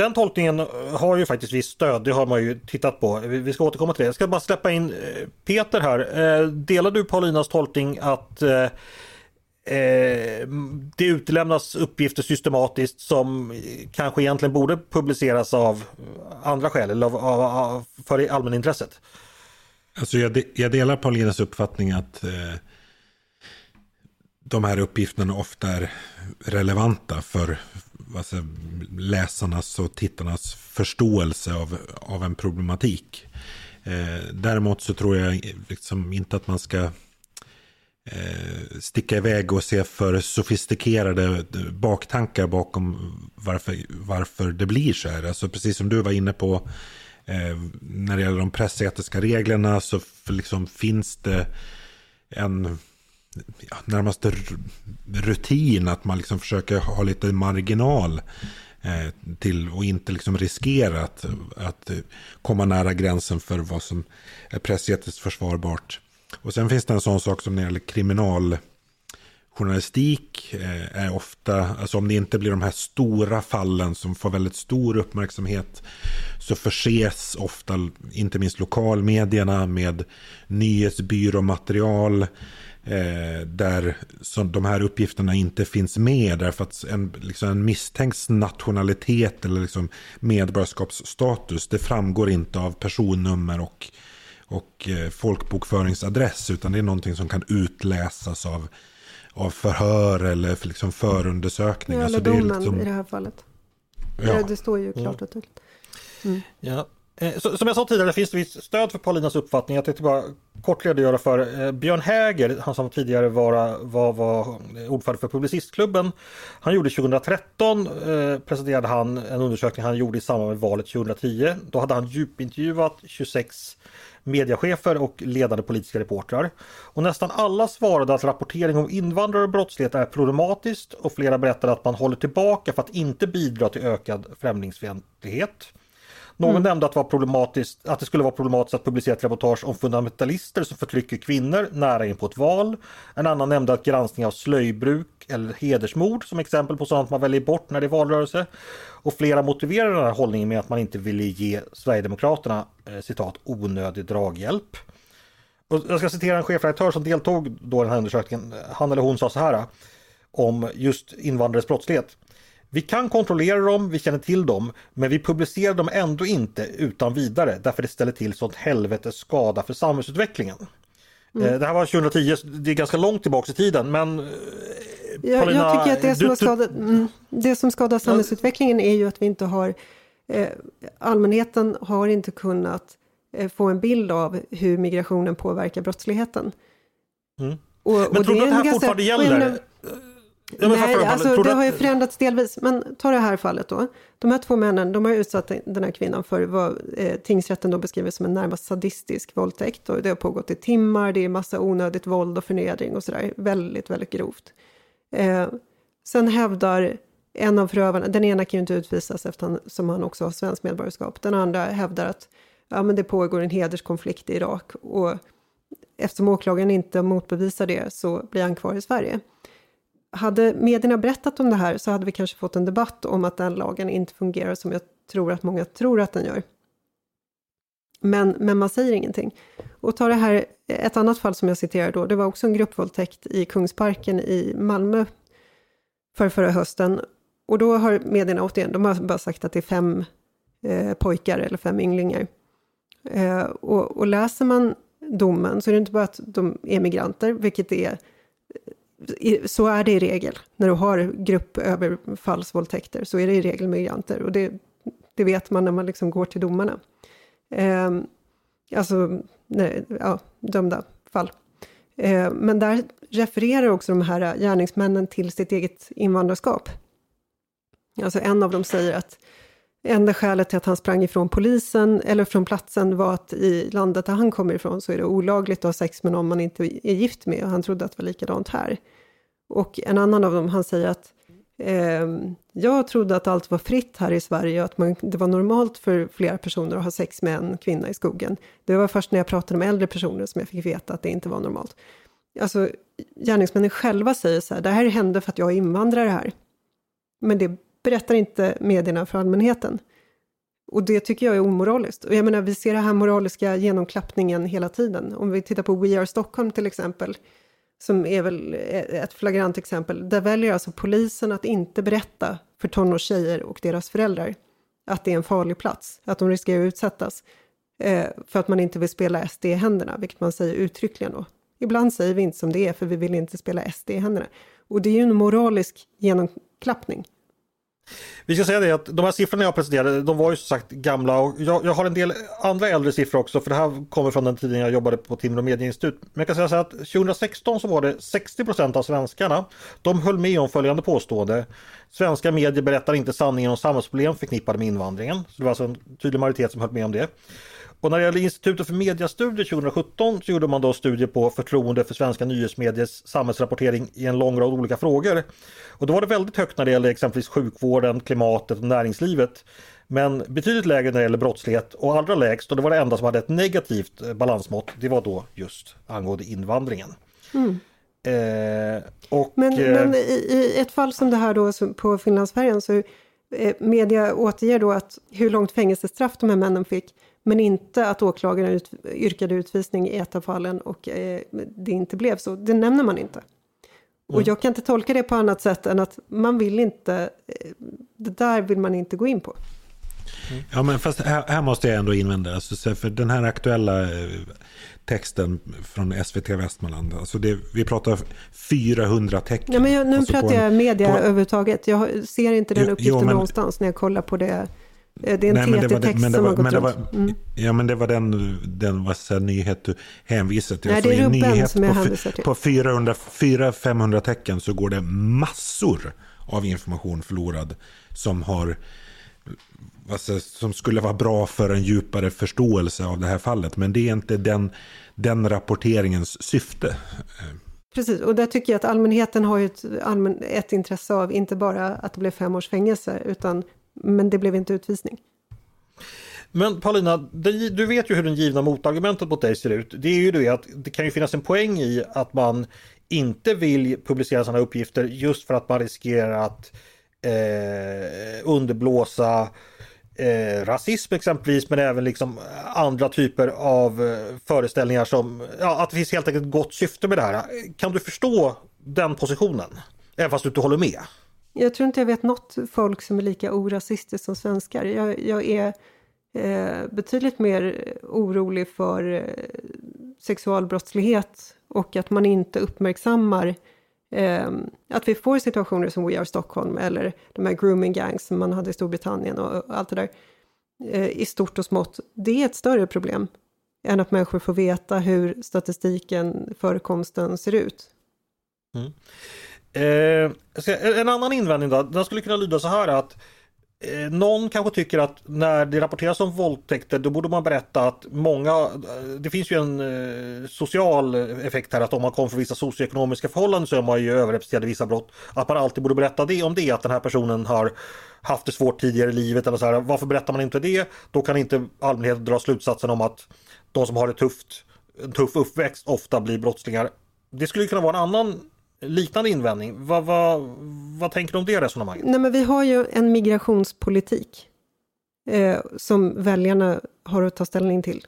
den tolkningen har ju faktiskt visst stöd, det har man ju tittat på. Vi ska återkomma till det. Jag ska bara släppa in eh, Peter här. Eh, delar du Paulinas tolkning att eh, det utelämnas uppgifter systematiskt som kanske egentligen borde publiceras av andra skäl eller av, av, av, för allmänintresset? Alltså jag, de, jag delar Paulinas uppfattning att eh, de här uppgifterna ofta är relevanta för alltså, läsarnas och tittarnas förståelse av, av en problematik. Eh, däremot så tror jag liksom inte att man ska eh, sticka iväg och se för sofistikerade baktankar bakom varför, varför det blir så här. Alltså precis som du var inne på eh, när det gäller de pressetiska reglerna så liksom finns det en ja, närmast rutin att man liksom försöker ha lite marginal eh, till och inte liksom riskera att, att komma nära gränsen för vad som är pressetiskt försvarbart. Och sen finns det en sån sak som när det gäller kriminaljournalistik journalistik är ofta, alltså om det inte blir de här stora fallen som får väldigt stor uppmärksamhet så förses ofta, inte minst lokalmedierna med nyhetsbyråmaterial Eh, där som de här uppgifterna inte finns med därför att en, liksom en misstänks nationalitet eller liksom medborgarskapsstatus det framgår inte av personnummer och, och eh, folkbokföringsadress utan det är någonting som kan utläsas av, av förhör eller liksom förundersökningar. Ja, eller domen liksom... i det här fallet. Ja. Det står ju klart och tydligt. Mm. Ja, Eh, som jag sa tidigare finns det visst stöd för Paulinas uppfattning. Jag tänkte bara kort redogöra för eh, Björn Häger, han som tidigare var, var, var ordförande för Publicistklubben. Han gjorde 2013, eh, presenterade han en undersökning han gjorde i samband med valet 2010. Då hade han djupintervjuat 26 mediechefer och ledande politiska reportrar. Och nästan alla svarade att rapportering om invandrare och brottslighet är problematiskt och flera berättade att man håller tillbaka för att inte bidra till ökad främlingsfientlighet. Någon mm. nämnde att, var problematiskt, att det skulle vara problematiskt att publicera ett reportage om fundamentalister som förtrycker kvinnor nära in på ett val. En annan nämnde att granskning av slöjbruk eller hedersmord som exempel på sådant man väljer bort när det är valrörelse. Och flera motiverar den här hållningen med att man inte ville ge Sverigedemokraterna eh, citat onödig draghjälp. Och jag ska citera en chefredaktör som deltog då i den här undersökningen. Han eller hon sa så här om just invandrares brottslighet. Vi kan kontrollera dem, vi känner till dem, men vi publicerar dem ändå inte utan vidare därför det ställer till sånt helvetes skada för samhällsutvecklingen. Mm. Eh, det här var 2010, det är ganska långt tillbaka i tiden men eh, jag, jag tycker att det som, du, skadat, mm, det som skadar samhällsutvecklingen är ju att vi inte har eh, Allmänheten har inte kunnat eh, få en bild av hur migrationen påverkar brottsligheten. Mm. Och, Men och tror du att det här ganska- fortfarande gäller? Ja, Nej, alltså, det har ju förändrats delvis. Men ta det här fallet då. De här två männen, de har utsatt den här kvinnan för vad eh, tingsrätten då beskriver som en närmast sadistisk våldtäkt. Och det har pågått i timmar, det är massa onödigt våld och förnedring och sådär. Väldigt, väldigt grovt. Eh, sen hävdar en av förövarna, den ena kan ju inte utvisas eftersom han också har svenskt medborgarskap. Den andra hävdar att ja, men det pågår en hederskonflikt i Irak. Och eftersom åklagaren inte motbevisar det så blir han kvar i Sverige. Hade medierna berättat om det här så hade vi kanske fått en debatt om att den lagen inte fungerar som jag tror att många tror att den gör. Men, men man säger ingenting. Och ta det här, ett annat fall som jag citerar då, det var också en gruppvåldtäkt i Kungsparken i Malmö för förra hösten. Och då har medierna återigen, de har bara sagt att det är fem eh, pojkar eller fem ynglingar. Eh, och, och läser man domen så är det inte bara att de är migranter, vilket är så är det i regel. När du har gruppöverfallsvåldtäkter så är det i regel migranter. Och det, det vet man när man liksom går till domarna. Eh, alltså, nej, ja, dömda fall. Eh, men där refererar också de här gärningsmännen till sitt eget invandrarskap. Alltså en av dem säger att enda skälet till att han sprang ifrån polisen eller från platsen var att i landet där han kommer ifrån så är det olagligt att ha sex med någon man inte är gift med och han trodde att det var likadant här. Och en annan av dem, han säger att eh, jag trodde att allt var fritt här i Sverige och att man, det var normalt för flera personer att ha sex med en kvinna i skogen. Det var först när jag pratade med äldre personer som jag fick veta att det inte var normalt. Alltså, gärningsmännen själva säger så här, det här hände för att jag är invandrare här. Men det berättar inte medierna för allmänheten. Och det tycker jag är omoraliskt. Och jag menar, vi ser den här moraliska genomklappningen hela tiden. Om vi tittar på We Are Stockholm till exempel, som är väl ett flagrant exempel. Där väljer alltså polisen att inte berätta för tonårstjejer och deras föräldrar att det är en farlig plats, att de riskerar att utsättas. Eh, för att man inte vill spela SD i händerna, vilket man säger uttryckligen då. Ibland säger vi inte som det är, för vi vill inte spela SD i händerna. Och det är ju en moralisk genomklappning. Vi ska säga det att de här siffrorna jag presenterade, de var ju som sagt gamla och jag, jag har en del andra äldre siffror också för det här kommer från den tiden jag jobbade på Timrå Medieinstitut. Men jag kan säga så här att 2016 så var det 60 procent av svenskarna, de höll med om följande påstående. Svenska medier berättar inte sanningen om samhällsproblem förknippade med invandringen. Så det var alltså en tydlig majoritet som höll med om det. Och när det gäller Institutet för mediastudier 2017 så gjorde man då studier på förtroende för svenska nyhetsmediers samhällsrapportering i en lång rad olika frågor. Och då var det väldigt högt när det gäller exempelvis sjukvården, klimatet och näringslivet. Men betydligt lägre när det gäller brottslighet och allra lägst, och det var det enda som hade ett negativt eh, balansmått, det var då just angående invandringen. Eh, och, Men, eh, men i, i ett fall som det här då på Finlandsfärjan så eh, media återger då att hur långt fängelsestraff de här männen fick men inte att åklagaren ut, yrkade utvisning i ett av fallen och eh, det inte blev så. Det nämner man inte. Och jag kan inte tolka det på annat sätt än att man vill inte, eh, det där vill man inte gå in på. Ja, men fast här, här måste jag ändå invända. Alltså, så för den här aktuella eh, texten från SVT Västmanland. Alltså det, vi pratar 400 tecken. Ja, men jag, nu Alltså pratar jag media på- överhuvudtaget. Jag ser inte den uppgiften jo, men- någonstans när jag kollar på det. Eh, Det är en TT-text som har gått runt. Mm. Ja, men det var den, den här, nyhet du hänvisade till. Nej, det är i en Rubben nyhet som jag på, hänvisar till. På 400-500 tecken så går det massor av information förlorad som har alltså, som skulle vara bra för en djupare förståelse av det här fallet. Men det är inte den, den rapporteringens syfte. Precis, och där tycker jag att allmänheten har ju ett, allmän, ett intresse av inte bara att det blev fem års fängelse, utan, men det blev inte utvisning. Men Paulina, du vet ju hur den givna motargumentet mot dig ser ut. Det är ju det att det kan ju finnas en poäng i att man inte vill publicera sådana uppgifter just för att man riskerar att eh, underblåsa eh, rasism exempelvis men även liksom andra typer av eh, föreställningar som, ja att det finns helt enkelt ett gott syfte med det här. Kan du förstå den positionen? Även fast du inte håller med? Jag tror inte jag vet något folk som är lika orasistiskt som svenskar. Jag, jag är eh, betydligt mer orolig för eh, sexualbrottslighet och att man inte uppmärksammar eh, att vi får situationer som We Are Stockholm eller de här grooming gangs som man hade i Storbritannien och, och allt det där eh, i stort och smått. Det är ett större problem än att människor får veta hur statistiken, förekomsten ser ut. Mm. Eh, en annan invändning då, den skulle kunna lyda så här att eh, någon kanske tycker att när det rapporteras om våldtäkter då borde man berätta att många, eh, det finns ju en eh, social effekt här att om man kommer från vissa socioekonomiska förhållanden så är man ju överrepresenterad i vissa brott. Att man alltid borde berätta det om det, att den här personen har haft det svårt tidigare i livet eller så här. Varför berättar man inte det? Då kan inte allmänheten dra slutsatsen om att de som har det tufft, en tuff uppväxt ofta blir brottslingar. Det skulle kunna vara en annan liknande invändning. Vad, vad, vad tänker du om det resonemanget? Nej, men vi har ju en migrationspolitik eh, som väljarna har att ta ställning till.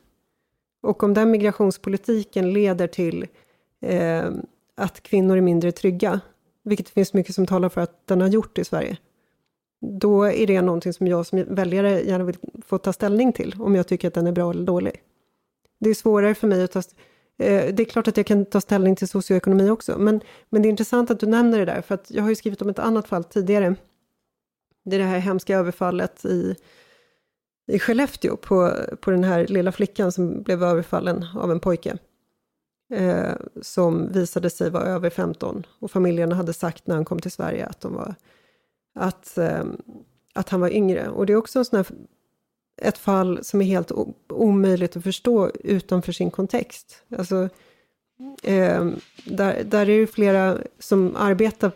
Och om den migrationspolitiken leder till eh, att kvinnor är mindre trygga, vilket det finns mycket som talar för att den har gjort i Sverige, då är det någonting som jag som väljare gärna vill få ta ställning till, om jag tycker att den är bra eller dålig. Det är svårare för mig att ta ställning Eh, det är klart att jag kan ta ställning till socioekonomi också, men, men det är intressant att du nämner det där, för att jag har ju skrivit om ett annat fall tidigare. Det är det här hemska överfallet i, i Skellefteå på, på den här lilla flickan som blev överfallen av en pojke. Eh, som visade sig vara över 15 och familjerna hade sagt när han kom till Sverige att, de var, att, eh, att han var yngre. Och det är också en sån här ett fall som är helt omöjligt att förstå utanför sin kontext. Alltså, eh, där, där är det flera som arbetar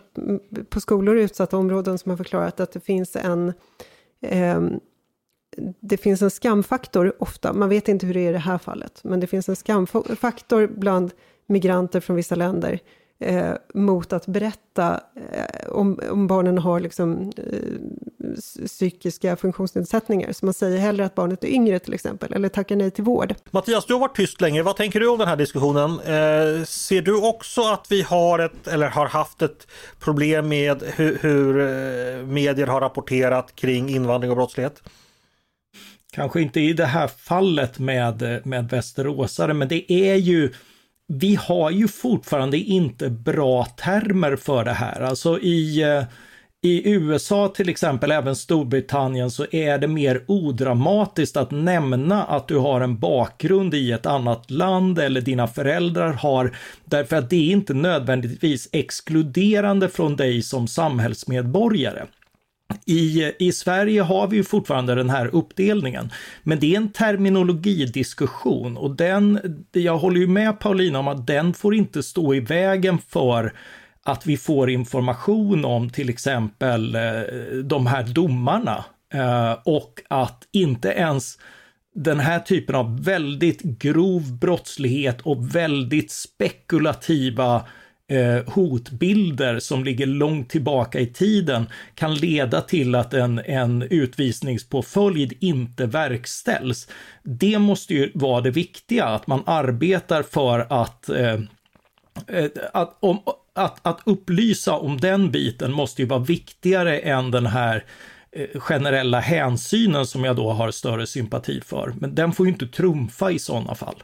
på skolor i utsatta områden som har förklarat att det finns en eh, det finns en skamfaktor ofta, man vet inte hur det är i det här fallet, men det finns en skamfaktor bland migranter från vissa länder eh, mot att berätta eh, om, om barnen har liksom, eh, psykiska funktionsnedsättningar. Så man säger hellre att barnet är yngre till exempel, eller tackar nej till vård. Mattias, du har varit tyst länge. Vad tänker du om den här diskussionen? Eh, ser du också att vi har ett, eller har haft ett problem med hur, hur eh, medier har rapporterat kring invandring och brottslighet? Kanske inte i det här fallet med, med västeråsare, men det är ju vi har ju fortfarande inte bra termer för det här. Alltså i, eh, i USA till exempel, även Storbritannien, så är det mer odramatiskt att nämna att du har en bakgrund i ett annat land eller dina föräldrar har, därför att det är inte nödvändigtvis exkluderande från dig som samhällsmedborgare. I, I Sverige har vi ju fortfarande den här uppdelningen, men det är en terminologidiskussion och den, jag håller ju med Paulina om att den får inte stå i vägen för att vi får information om till exempel eh, de här domarna eh, och att inte ens den här typen av väldigt grov brottslighet och väldigt spekulativa eh, hotbilder som ligger långt tillbaka i tiden kan leda till att en, en utvisningspåföljd inte verkställs. Det måste ju vara det viktiga, att man arbetar för att eh att, om, att, att upplysa om den biten måste ju vara viktigare än den här eh, generella hänsynen som jag då har större sympati för. Men den får ju inte trumfa i sådana fall.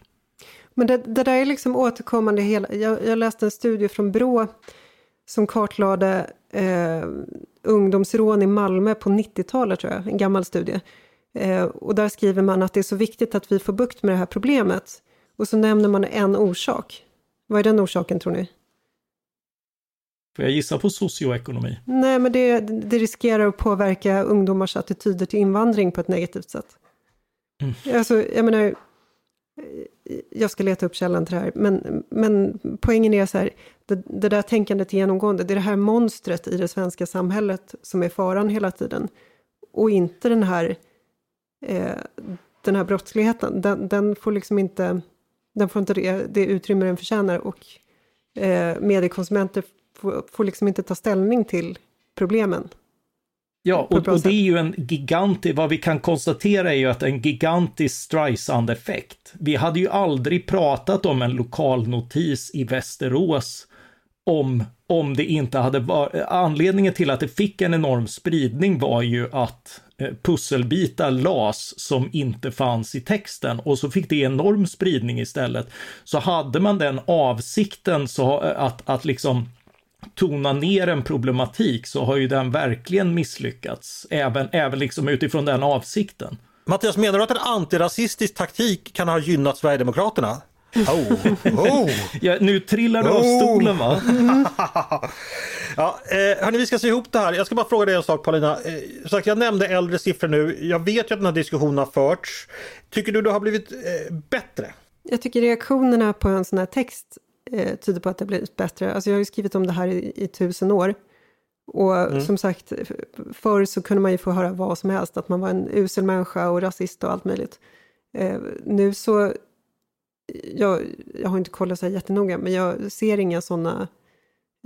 Men det, det där är liksom återkommande hela... Jag, jag läste en studie från Brå som kartlade eh, ungdomsrån i Malmö på 90-talet, tror jag. En gammal studie. Eh, och där skriver man att det är så viktigt att vi får bukt med det här problemet. Och så nämner man en orsak. Vad är den orsaken, tror ni? Får jag gissa på socioekonomi? Nej, men det, det riskerar att påverka ungdomars attityder till invandring på ett negativt sätt. Mm. Alltså, jag menar, jag ska leta upp källan till det här, men, men poängen är så här, det, det där tänkandet genomgående, det är det här monstret i det svenska samhället som är faran hela tiden. Och inte den här, eh, den här brottsligheten, den, den, får liksom inte, den får inte det, det utrymme den förtjänar och eh, mediekonsumenter får, får liksom inte ta ställning till problemen. Ja, och, och, det är ju en gigantisk, vad vi kan konstatera är ju att en gigantisk Streisand-effekt. Vi hade ju aldrig pratat om en lokalnotis i Västerås om, om det inte hade varit, anledningen till att det fick en enorm spridning var ju att eh, pusselbitar las som inte fanns i texten och så fick det enorm spridning istället. Så hade man den avsikten så att, att liksom tona ner en problematik så har ju den verkligen misslyckats, även, även liksom utifrån den avsikten. Mattias, menar du att en antirasistisk taktik kan ha gynnat Sverigedemokraterna? Oh, oh. ja, nu trillar du av Oh. stolen va? Ja, eh, hörni, vi ska se ihop det här. Jag ska bara fråga dig en sak Paulina. Eh, sagt, jag nämnde äldre siffror nu. Jag vet ju att den här diskussionen har förts. Tycker du det har blivit eh, bättre? Jag tycker reaktionerna på en sån här text eh, tyder på att det har blivit bättre. Alltså jag har ju skrivit om det här i, i tusen år. Och som sagt, förr så kunde man ju få höra vad som helst, att man var en usel människa och rasist och allt möjligt. Eh, nu så, jag, jag har inte kollat så här jättenoga, men jag ser inga sådana,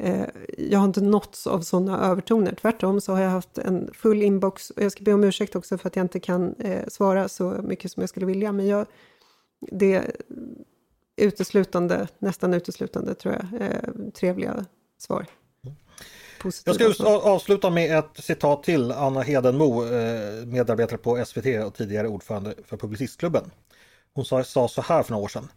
eh, jag har inte nåtts av sådana övertoner. Tvärtom så har jag haft en full inbox, och jag ska be om ursäkt också för att jag inte kan eh, svara så mycket som jag skulle vilja, men jag, det uteslutande, nästan uteslutande tror jag, eh, trevliga svar. Positiva Jag ska svar. avsluta med ett citat till Anna Hedenmo, eh, medarbetare på SVT och tidigare ordförande för Publicistklubben. Hon sa, sa så här för några år sedan.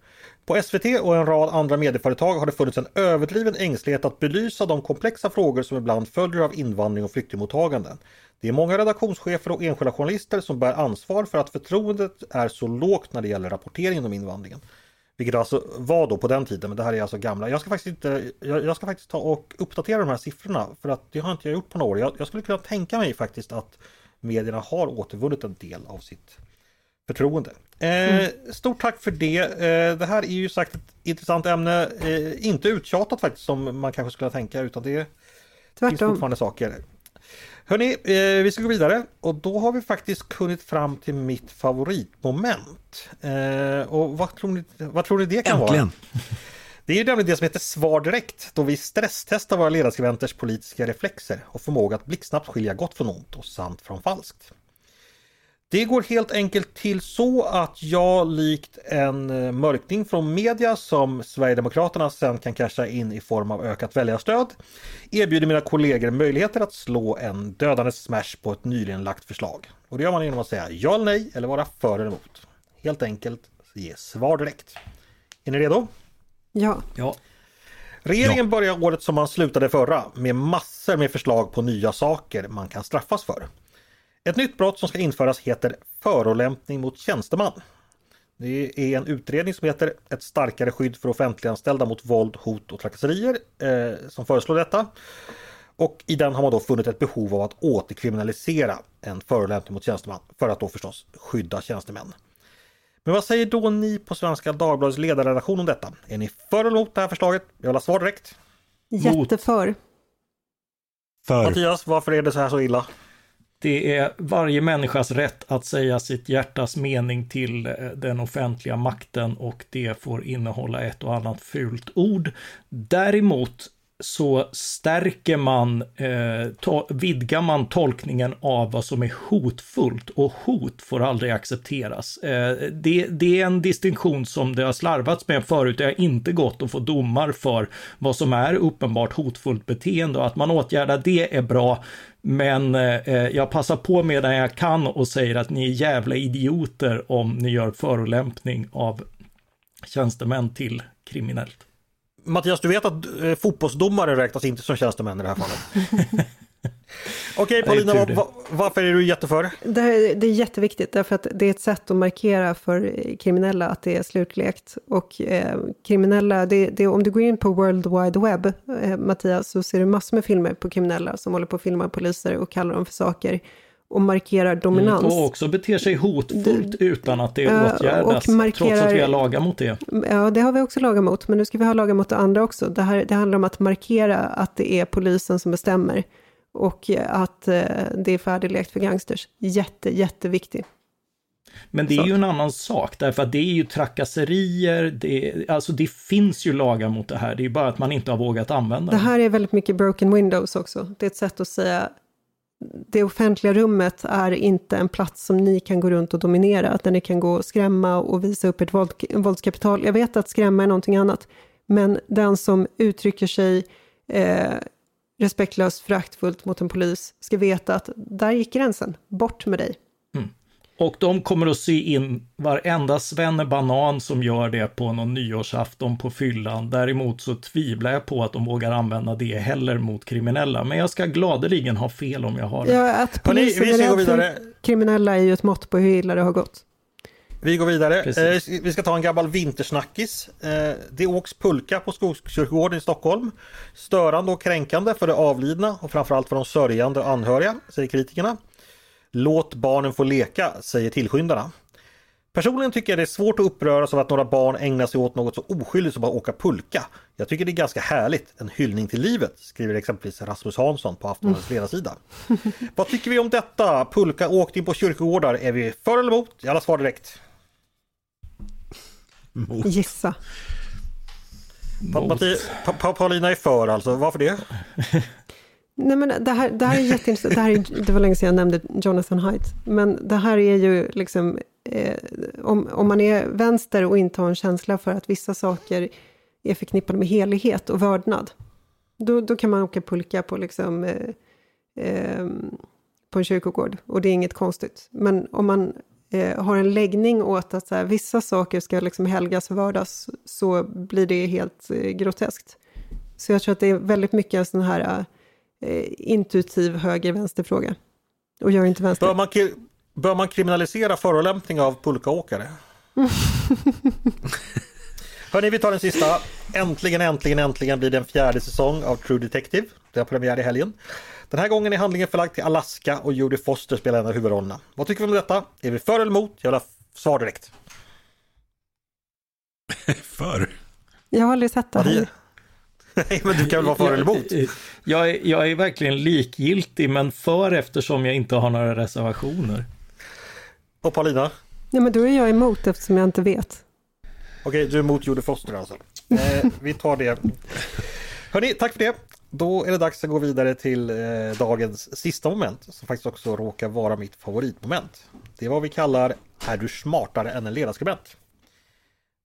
På SVT och en rad andra medieföretag har det funnits en överdriven ängslighet att belysa de komplexa frågor som ibland följer av invandring och flyktingmottaganden. Det är många redaktionschefer och enskilda journalister som bär ansvar för att förtroendet är så lågt när det gäller rapporteringen om invandringen. Vilket alltså var då på den tiden, men det här är alltså gamla. Jag ska faktiskt, inte, jag, jag ska faktiskt ta och uppdatera de här siffrorna för att det har inte jag gjort på några år. Jag, jag skulle kunna tänka mig faktiskt att medierna har återvunnit en del av sitt förtroende. Eh, Stort tack för det. Eh, det här är ju sagt ett intressant ämne. Eh, inte uttjatat faktiskt som man kanske skulle tänka utan det finns Tvärtom. fortfarande saker. Hörni, eh, vi ska gå vidare och då har vi faktiskt kommit fram till mitt favoritmoment. Eh, och vad tror, ni, vad tror ni det kan vara? Äntligen! Det är ju nämligen det som heter Svar direkt, då vi stresstestar våra ledarskribenters politiska reflexer och förmåga att blixtsnabbt skilja gott från ont och sant från falskt. Det går helt enkelt till så att jag likt en eh, mörkning från media som Sverigedemokraterna sen kan casha in i form av ökat väljarstöd erbjuder mina kollegor möjligheter att slå en dödande smash på ett nyligen lagt förslag. Och det gör man genom att säga ja eller nej eller vara för eller emot. Helt enkelt ge svar direkt. Är ni redo? Ja, Ja, Regeringen börjar året som man slutade förra med massor med förslag på nya saker man kan straffas för. Ett nytt brott som ska införas heter förolämpning mot tjänsteman. Det är en utredning som heter Ett starkare skydd för offentliganställda mot våld, hot och trakasserier eh, som föreslår detta. Och i den har man då funnit ett behov av att återkriminalisera en förolämpning mot tjänsteman för att då förstås skydda tjänstemän. Men vad säger då ni på Svenska Dagbladets ledarredaktion om detta? Är ni för eller emot det här förslaget? Jag vill ha svar direkt. Jätteför. För Mattias, varför är det så här så illa? Det är varje människas rätt att säga sitt hjärtas mening till eh, den offentliga makten och det får innehålla ett och annat fult ord. Däremot så stärker man, eh, to- vidgar man tolkningen av vad som är hotfullt och hot får aldrig accepteras. Eh, det, det är en distinktion som det har slarvats med förut. Det har inte gått att få domar för vad som är uppenbart hotfullt beteende och att man åtgärdar det är bra. Men eh, jag passar på medan jag kan och säger att ni är jävla idioter om ni gör förolämpning av tjänstemän till kriminellt. Mattias, du vet att eh, fotbollsdomare räknas inte som tjänstemän i det här fallet. Okej Paulina, tur va, det. va, varför är du jätteför? Det, här, det är jätteviktigt därför att det är ett sätt att markera för kriminella att det är slutlekt. Och eh, kriminella, det, det, om du går in på World Wide Web, eh, Mattias, så ser du massor med filmer på kriminella som håller på att filma poliser och kallar dem för saker och markerar dominans. Och också beter sig hotfullt utan att det åtgärdas, markerar- trots att vi har lagar mot det. Ja, det har vi också lagat mot, men nu ska vi ha lagar mot det andra också. Det, här, det handlar om att markera att det är polisen som bestämmer och att eh, det är färdiglekt för gangsters. Jätte, jätteviktigt. Men det är ju en annan sak, därför att det är ju trakasserier, det, alltså det finns ju lagar mot det här, det är bara att man inte har vågat använda Det dem. här är väldigt mycket broken windows också. Det är ett sätt att säga det offentliga rummet är inte en plats som ni kan gå runt och dominera, där ni kan gå och skrämma och visa upp ett våld, våldskapital. Jag vet att skrämma är någonting annat, men den som uttrycker sig eh, respektlöst, föraktfullt mot en polis ska veta att där gick gränsen. Bort med dig. Och de kommer att sy in varenda banan som gör det på någon nyårsafton på fyllan. Däremot så tvivlar jag på att de vågar använda det heller mot kriminella. Men jag ska gladeligen ha fel om jag har det. Ja, att polisen är rädd för kriminella är ju ett mått på hur illa det har gått. Vi går vidare. Eh, vi ska ta en gammal vintersnackis. Eh, det åks pulka på Skogskyrkogården i Stockholm. Störande och kränkande för de avlidna och framförallt för de sörjande och anhöriga, säger kritikerna. Låt barnen få leka, säger tillskyndarna. Personligen tycker jag det är svårt att uppröras av att några barn ägnar sig åt något så oskyldigt som att åka pulka. Jag tycker det är ganska härligt, en hyllning till livet, skriver exempelvis Rasmus Hansson på Aftonbladets mm. ledarsida. Vad tycker vi om detta? Pulka åkt in på kyrkogårdar, är vi för eller emot? Alla svar direkt. Mot. Gissa. Mot. Pa Paulina är för alltså, varför det? Nej, men det, här, det här är jätteintressant. Det, här är, det var länge sedan jag nämnde Jonathan Haidt. Men det här är ju liksom... Eh, om, om man är vänster och inte har en känsla för att vissa saker är förknippade med helighet och vördnad. Då, då kan man åka pulka på, liksom, eh, eh, på en kyrkogård. Och det är inget konstigt. Men om man eh, har en läggning åt att så här, vissa saker ska liksom helgas och vördas, så blir det helt eh, groteskt. Så jag tror att det är väldigt mycket en sån här eh, intuitiv höger-vänster-fråga. Och gör inte vänster. Bör man, bör man kriminalisera förolämpning av pulkaåkare? Hörni, vi tar den sista. Äntligen, äntligen, äntligen blir det en fjärde säsong av True Detective. Det har premiär i helgen. Den här gången är handlingen förlagd till Alaska och Jodie Foster spelar en av huvudrollerna. Vad tycker vi om detta? Är vi för eller emot? Jag vill ha svar direkt. för? Jag har aldrig sett det. Nej, men du kan väl vara för eller emot? Jag är, jag är verkligen likgiltig, men för eftersom jag inte har några reservationer. Och Paulina? Nej, men då är jag emot eftersom jag inte vet. Okej, du är emot Jodie Foster alltså. Eh, vi tar det. Hörni, tack för det. Då är det dags att gå vidare till eh, dagens sista moment som faktiskt också råkar vara mitt favoritmoment. Det är vad vi kallar Är du smartare än en ledarskribent?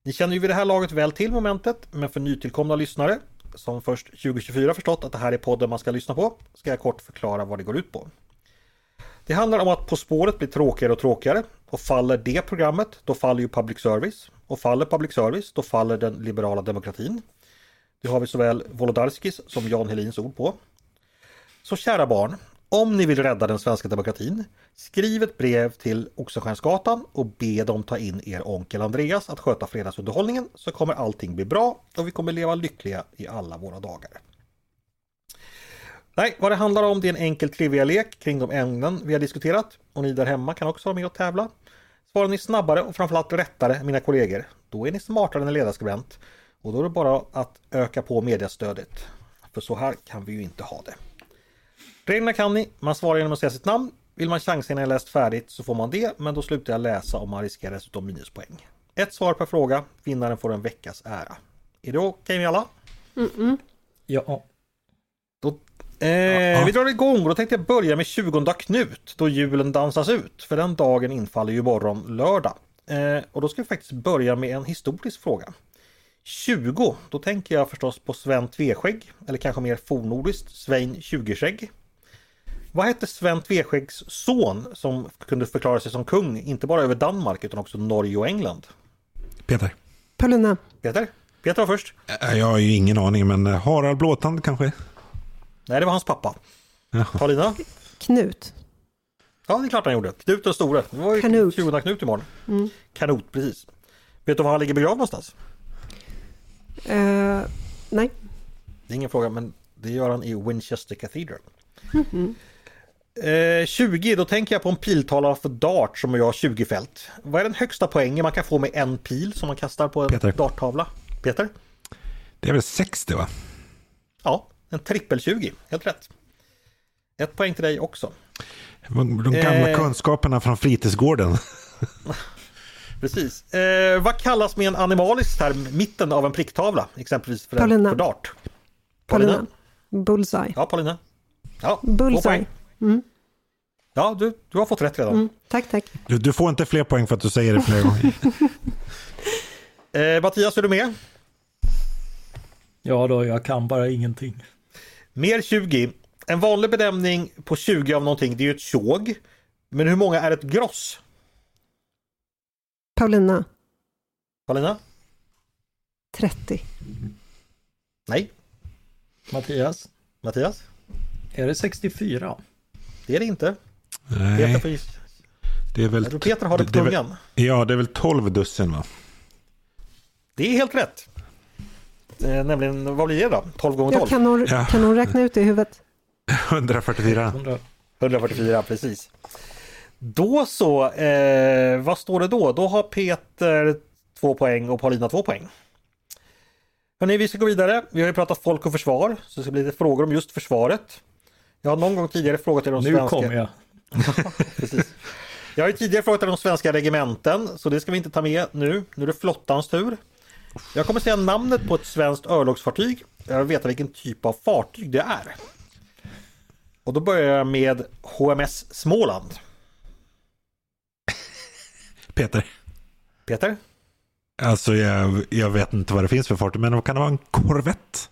Ni känner ju vid det här laget väl till momentet, men för nytillkomna lyssnare som först 2024 förstått att det här är podden man ska lyssna på, ska jag kort förklara vad det går ut på. Det handlar om att På spåret blir tråkigare och tråkigare och faller det programmet, då faller ju public service. Och faller public service, då faller den liberala demokratin. Det har vi såväl Wolodarskis som Jan Helins ord på. Så kära barn, om ni vill rädda den svenska demokratin, skriv ett brev till Oxenstiernsgatan och be dem ta in er onkel Andreas att sköta fredagsunderhållningen så kommer allting bli bra och vi kommer leva lyckliga i alla våra dagar. Nej, vad det handlar om det är en enkel trivia-lek kring de ämnen vi har diskuterat och ni där hemma kan också vara med och tävla. Svarar ni snabbare och framförallt rättare än mina kollegor, då är ni smartare än en ledarskribent och då är det bara att öka på mediastödet. För så här kan vi ju inte ha det. Reglerna kan ni. Man svarar genom att säga sitt namn. Vill man chansa innan jag läst färdigt så får man det, men då slutar jag läsa om man riskerar dessutom minuspoäng. Ett svar per fråga. Vinnaren får en veckas ära. Är det okej okay med alla? Mm -mm. Ja. Då, eh, ja. Vi drar igång och då tänkte jag börja med 20 Knut då julen dansas ut. För den dagen infaller ju morgon lördag. Eh, och då ska vi faktiskt börja med en historisk fråga. 20, då tänker jag förstås på Sven Tveskägg, eller kanske mer fornordiskt Svein Tjugeskägg. Vad hette Sven Tveskäggs son som kunde förklara sig som kung, inte bara över Danmark utan också Norge och England? Peter. Paulina. Peter? Peter var först. Jag har ju ingen aning, men Harald Blåtand kanske? Nej, det var hans pappa. Paulina? Knut. Ja, det är klart han gjorde. Knut den store. Det var ju Kanot. 20 Knut imorgon. Mm. Kanot, precis. Vet du var han ligger begravd någonstans? Uh, nej. Det är ingen fråga, men det gör han i Winchester Cathedral. Mm -hmm. uh, 20, då tänker jag på en piltalare för dart som jag har 20 fält. Vad är den högsta poängen man kan få med en pil som man kastar på en Peter. darttavla? Peter? Det är väl 60 va? Ja, en trippel 20, helt rätt. Ett poäng till dig också. De gamla eh, kunskaperna från fritidsgården. Precis. Eh, vad kallas med en animalisk term mitten av en pricktavla? Exempelvis för, Paulina. för dart. Paulina. Paulina. Bullseye. Ja, Paulina. Ja, Bullseye. Mm. Ja, du, du har fått rätt redan. Mm, tack, tack. Du, du, får inte fler poäng för att du säger det fler gånger. eh, Mattias, är du med? Ja då, jag kan bara ingenting. Mer 20. En vanlig benämning på 20 av någonting, det är ju ett tjog. Men hur många är ett gross? Paulina, Paulina? 30. Nej. Mattias, Mattias? är det 64? Det är det inte. Peter Nej, får giss- det är väl... Jag tror Peter har det på det är väl- tungan. Ja, det är väl 12 dussin va? Det är helt rätt. Eh, nämligen, vad blir det då? 12 gånger Ja, 12? kan, hon, Ja. kan hon räkna ut det i huvudet? 144. 100. 144, precis. Då så, eh, vad står det då? Då har Peter två poäng och Paulina två poäng. Hörrni, vi ska gå vidare. Vi har ju pratat folk och försvar, så det ska bli lite frågor om just försvaret. Jag har någon gång tidigare frågat er om Nu svenska... kommer jag. Precis. Jag har ju tidigare frågat er om svenska regementen, så det ska vi inte ta med nu. Nu är det flottans tur. Jag kommer säga namnet på ett svenskt örlogsfartyg. Jag vill veta vilken typ av fartyg det är. Och då börjar jag med HMS Småland. Peter. Peter? Alltså jag, jag vet inte vad det finns för fartyg, men kan det vara en korvett?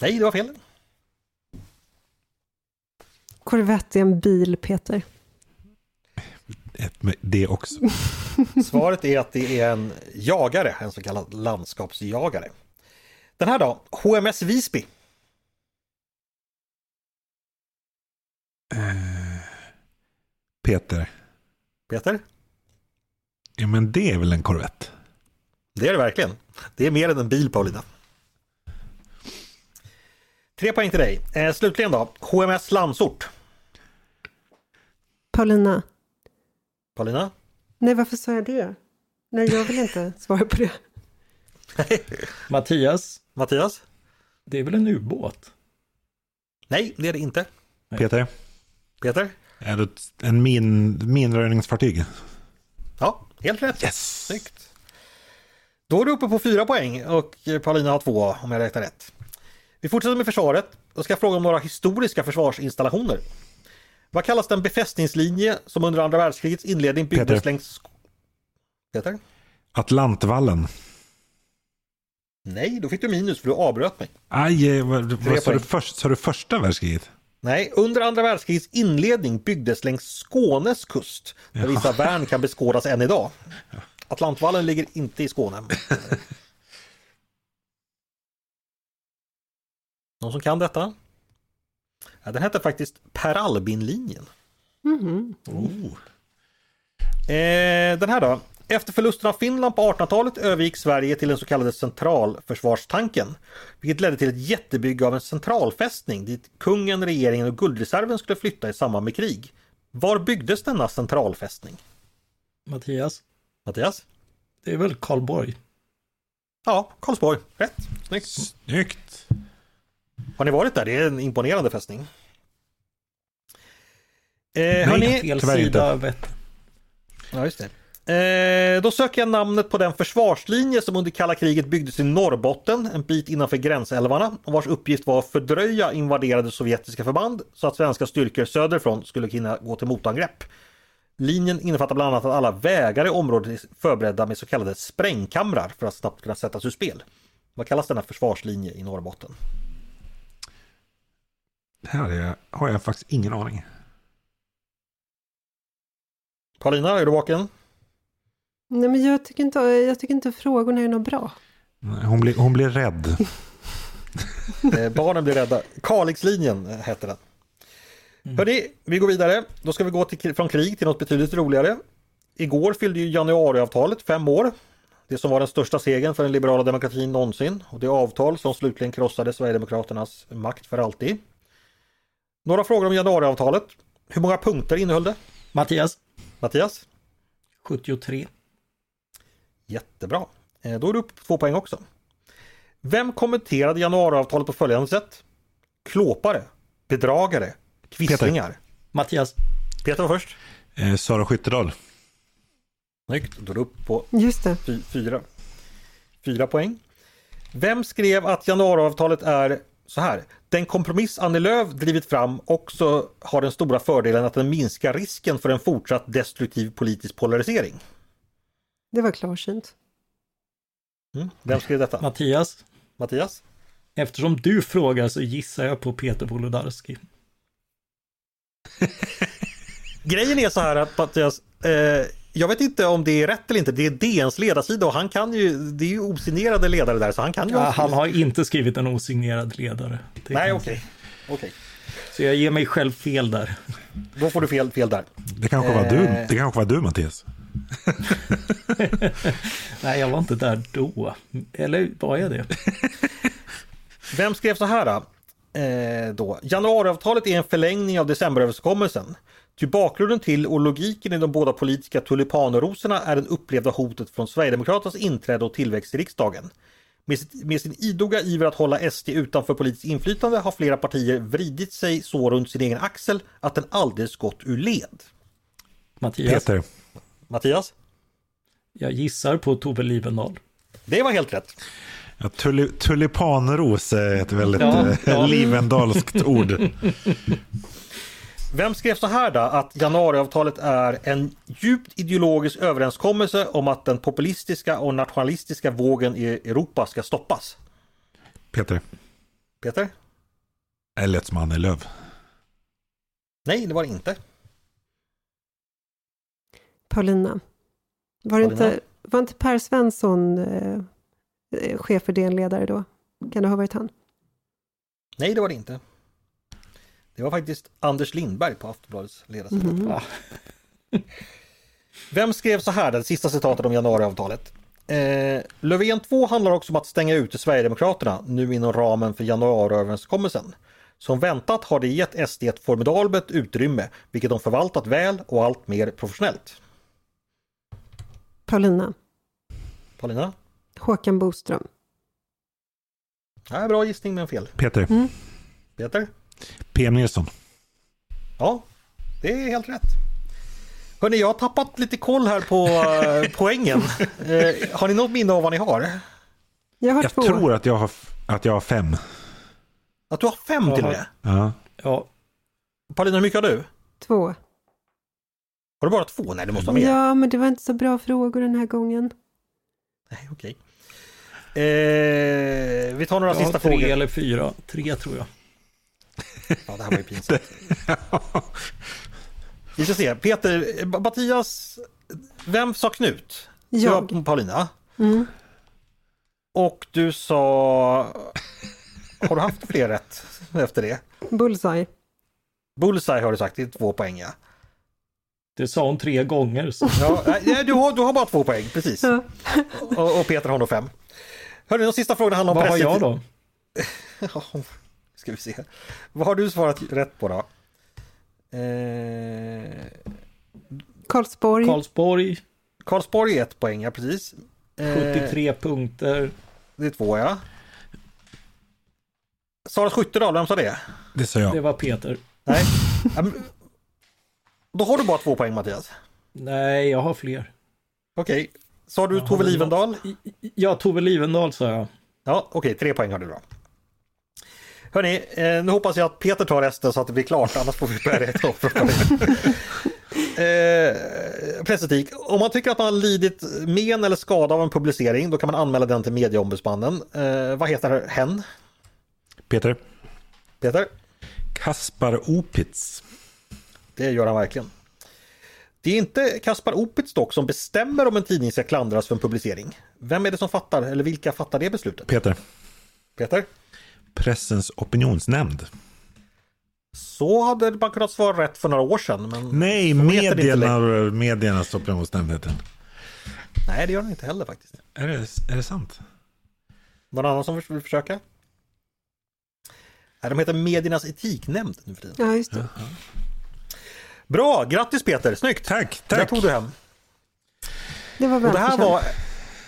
Nej, det var fel. Corvette är en bil, Peter. Det också. Svaret är att det är en jagare, en så kallad landskapsjagare. Den här då, HMS Visby. Peter. Peter? Ja, men det är väl en korvett? Det är det verkligen. Det är mer än en bil Paulina. Tre poäng till dig. Eh, slutligen då, HMS Landsort. Paulina. Paulina? Nej, varför sa jag det? Nej, jag vill inte svara på det. Mattias, Mattias? det är väl en ubåt? Nej, det är det inte. Peter. Peter? Är det en min, minröjningsfartyg? Ja, helt rätt. Yes! Snyggt. Då är du uppe på fyra poäng och Paulina har två om jag räknar rätt. Vi fortsätter med försvaret. Då ska jag fråga om några historiska försvarsinstallationer. Vad kallas den befästningslinje som under andra världskrigets inledning byggdes Peter. längs... Peter? Atlantvallen. Nej, då fick du minus för du avbröt mig. Aj, eh, vad, vad sa du först? Sa du första världskriget? Nej, under andra världskrigets inledning byggdes längs Skånes kust, där vissa värn kan beskådas än idag. Atlantvallen ligger inte i Skåne. Någon som kan detta? Ja, den hette faktiskt Per Albin-linjen. Mhm. Eh, den här då? Efter förlusten av Finland på 1800-talet övergick Sverige till den så kallade centralförsvarstanken. Vilket ledde till ett jättebygge av en centralfästning dit kungen, regeringen och guldreserven skulle flytta i samband med krig. Var byggdes denna centralfästning? Mattias, Mattias? det är väl Karlborg? Ja, Karlsborg. Rätt. Snyggt. Snyggt! Har ni varit där? Det är en imponerande fästning. Eh, Nej, hörni, Fel sida inte. vet. Ja, just det. Eh, då söker jag namnet på den försvarslinje som under kalla kriget byggdes i Norrbotten, en bit innanför gränsälvarna, och vars uppgift var att fördröja invaderade sovjetiska förband så att svenska styrkor söderifrån skulle kunna gå till motangrepp. Linjen innefattar bland annat att alla vägar i området är förberedda med så kallade sprängkamrar för att snabbt kunna sättas ur spel. Vad kallas denna försvarslinje i Norrbotten? Här är jag, har jag faktiskt ingen aning. Paulina, är du vaken? Nej, men jag tycker, inte, jag tycker inte frågorna är något bra. Nej, Hon blir, hon blir rädd. Eh, barnen blir rädda. Kalixlinjen eh, heter den. Hörrni, vi går vidare. Då ska vi gå till, från krig till något betydligt roligare. Igår fyllde ju januariavtalet fem år. Det som var den största segern för den liberala demokratin någonsin. Och det avtal som slutligen krossade Sverigedemokraternas makt för alltid. Några frågor om januariavtalet. Hur många punkter innehöll det? Mattias, Mattias? 73. Jättebra. Eh, Då är du upp på två poäng också. Vem kommenterade januariavtalet på följande sätt? Klåpare, bedragare, quislingar. Mattias, Peter var först. Eh, Sara Skyttedal. Snyggt, då är du upp på Just det. fy- fyra. Fyra poäng. Vem skrev att januariavtalet är så här? Den kompromiss Annie Lööf drivit fram också har den stora fördelen att den minskar risken för en fortsatt destruktiv politisk polarisering. Det var klarsynt. Mm. Vem skrev detta? Mattias, Mattias? eftersom du frågar så gissar jag på Peter Wolodarski. Grejen är så här att Mattias, eh, jag vet inte om det är rätt eller inte. Det är DNs ledarsida och han kan ju, det är ju osignerade ledare där så han kan ju... Ja, han har inte skrivit en osignerad ledare. Det Nej, okej. Okej. Så jag ger mig själv fel där. Då får du fel, fel där. Det kanske var du, Eh. det kanske var du Mattias. Nej, jag var inte där då. Eller var jag det? Vem skrev så här då? Eh, då? Januariavtalet är en förlängning av decemberöverenskommelsen. Ty bakgrunden till och logiken i de båda politiska tulipanrosorna är det upplevda hotet från Sverigedemokraternas inträde och tillväxt i riksdagen. Med, sitt, med sin idoga iver att hålla SD utanför politiskt inflytande har flera partier vridit sig så runt sin egen axel att den alldeles gått ur led. Mattias? Peter. Mattias? Jag gissar på Tove Livendal. Det var helt rätt. Ja, tuli, tulipanros är ett väldigt Ja, eh, ja. livendalskt ord. Vem skrev så här då att januariavtalet är en djupt ideologisk överenskommelse om att den populistiska och nationalistiska vågen i Europa ska stoppas? Peter. Peter? Ellets Mannelöv. Nej, det var det inte. Paulina. Var, Paulina? inte, var inte Per Svensson eh, eh, chef för DN-ledare då? Kan det ha varit han? Nej, det var det inte. Det var faktiskt Anders Lindberg på Aftonbladets ledarsida. Va? Vem skrev så här, det sista citatet om januariavtalet? Eh, Löfven 2 handlar också om att stänga ute Sverigedemokraterna nu inom ramen för januariöverenskommelsen. Som väntat har det gett SD ett formidabelt utrymme, vilket de förvaltat väl och allt mer professionellt. Paulina. Paulina? Håkan Boström. Ja, bra gissning men fel. Peter. Mm. Peter? PM Nilsson. Ja, det är helt rätt. Hörni, jag har tappat lite koll här på eh, poängen. Eh, har ni något minne av vad ni har? Jag har Jag två. tror att jag har, att jag har fem. Att du har fem till och med? Ja. Ja, Paulina, hur mycket har du? Två. Har du bara två? Nej, du måste ha mer. Ja, men det var inte så bra frågor den här gången. Nej, okej. Eh, vi tar några jag har sista tre frågor. eller fyra. Tre tror jag. Ja, det här var ju pinsamt. Vi ska se. Peter, eh, Mattias, vem sa Knut? Jag. var Paulina. Mm. Och du sa... Har du haft fler rätt efter det? Bullseye. Bullseye har du sagt, det är två poäng ja. Det sa hon tre gånger. Så. ja nej, du, har, du har bara två poäng, precis. Ja. Och, och Peter har nog fem. Hörni, de sista frågorna handlar om Vad har jag då? Ja, Ska vi se. Vad har du svarat rätt på då? Eh, Karlsborg. Karlsborg, Karlsborg är ett poäng, ja precis. Eh, 73 punkter. Det är två ja. Saras Skyttedal, vem sa det? Det sa Det jag. var Peter. Nej. Då har du bara två poäng Mattias. Nej, jag har fler. Okej. Sa du Jag Tove Livendal? Ja, Tove Livendal sa jag. Ja, okej, tre poäng har du då. Hörni, eh, nu hoppas jag att Peter tar resten så att det blir klart, annars får vi börja rätta upp eh, Pressetik. Om man tycker att man har lidit men eller skada av en publicering, då kan man anmäla den till medieombudsmannen. Eh, vad heter hen? Peter. Peter? Kaspar Opitz. Det gör han verkligen. Det är inte Kaspar Opitz dock som bestämmer om en tidning ska klandras för en publicering. Vem är det som fattar, eller vilka fattar det beslutet? Peter. Peter? Pressens opinionsnämnd. Så hade man kunnat svara rätt för några år sedan. Men Nej, medierna, mediernas opinionsnämnd heter den. Nej, det gör den inte heller faktiskt. Är det, är det sant? Någon annan som vill försöka? Nej, de heter Mediernas etiknämnd nu för tiden. Ja, just det. Bra, grattis Peter, snyggt! Tack, Det tack. tog du hem. Det var Och det här var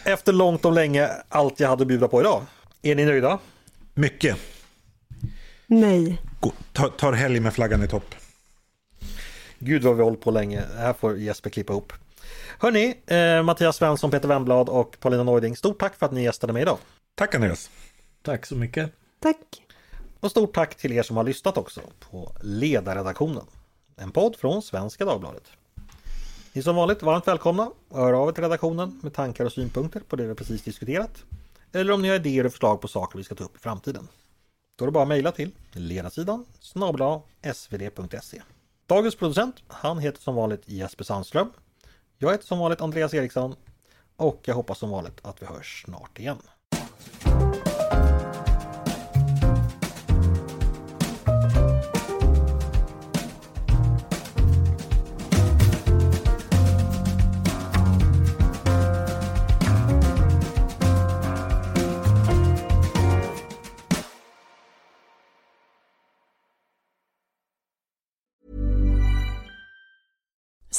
efter långt om länge allt jag hade att bjuda på idag. Är ni nöjda? Mycket. Nej. Gå- Ta, tar helg med flaggan i topp. Gud vad vi har hållit på länge. Det här får Jesper klippa ihop. Hörni, eh, Mattias Svensson, Peter Wemblad och Paulina Neuding. Stort tack för att ni gästade mig idag. Tack Andreas. Tack så mycket. Tack. Och stort tack till er som har lyssnat också på Ledarredaktionen. En podd från Svenska Dagbladet. Ni är som vanligt varmt välkomna att höra av er till redaktionen med tankar och synpunkter på det vi precis diskuterat. Eller om ni har idéer och förslag på saker vi ska ta upp i framtiden. Då är det bara att mejla till ledarsidan snabel svd.se. Dagens producent, han heter som vanligt Jesper Sandström. Jag heter som vanligt Andreas Eriksson och jag hoppas som vanligt att vi hörs snart igen.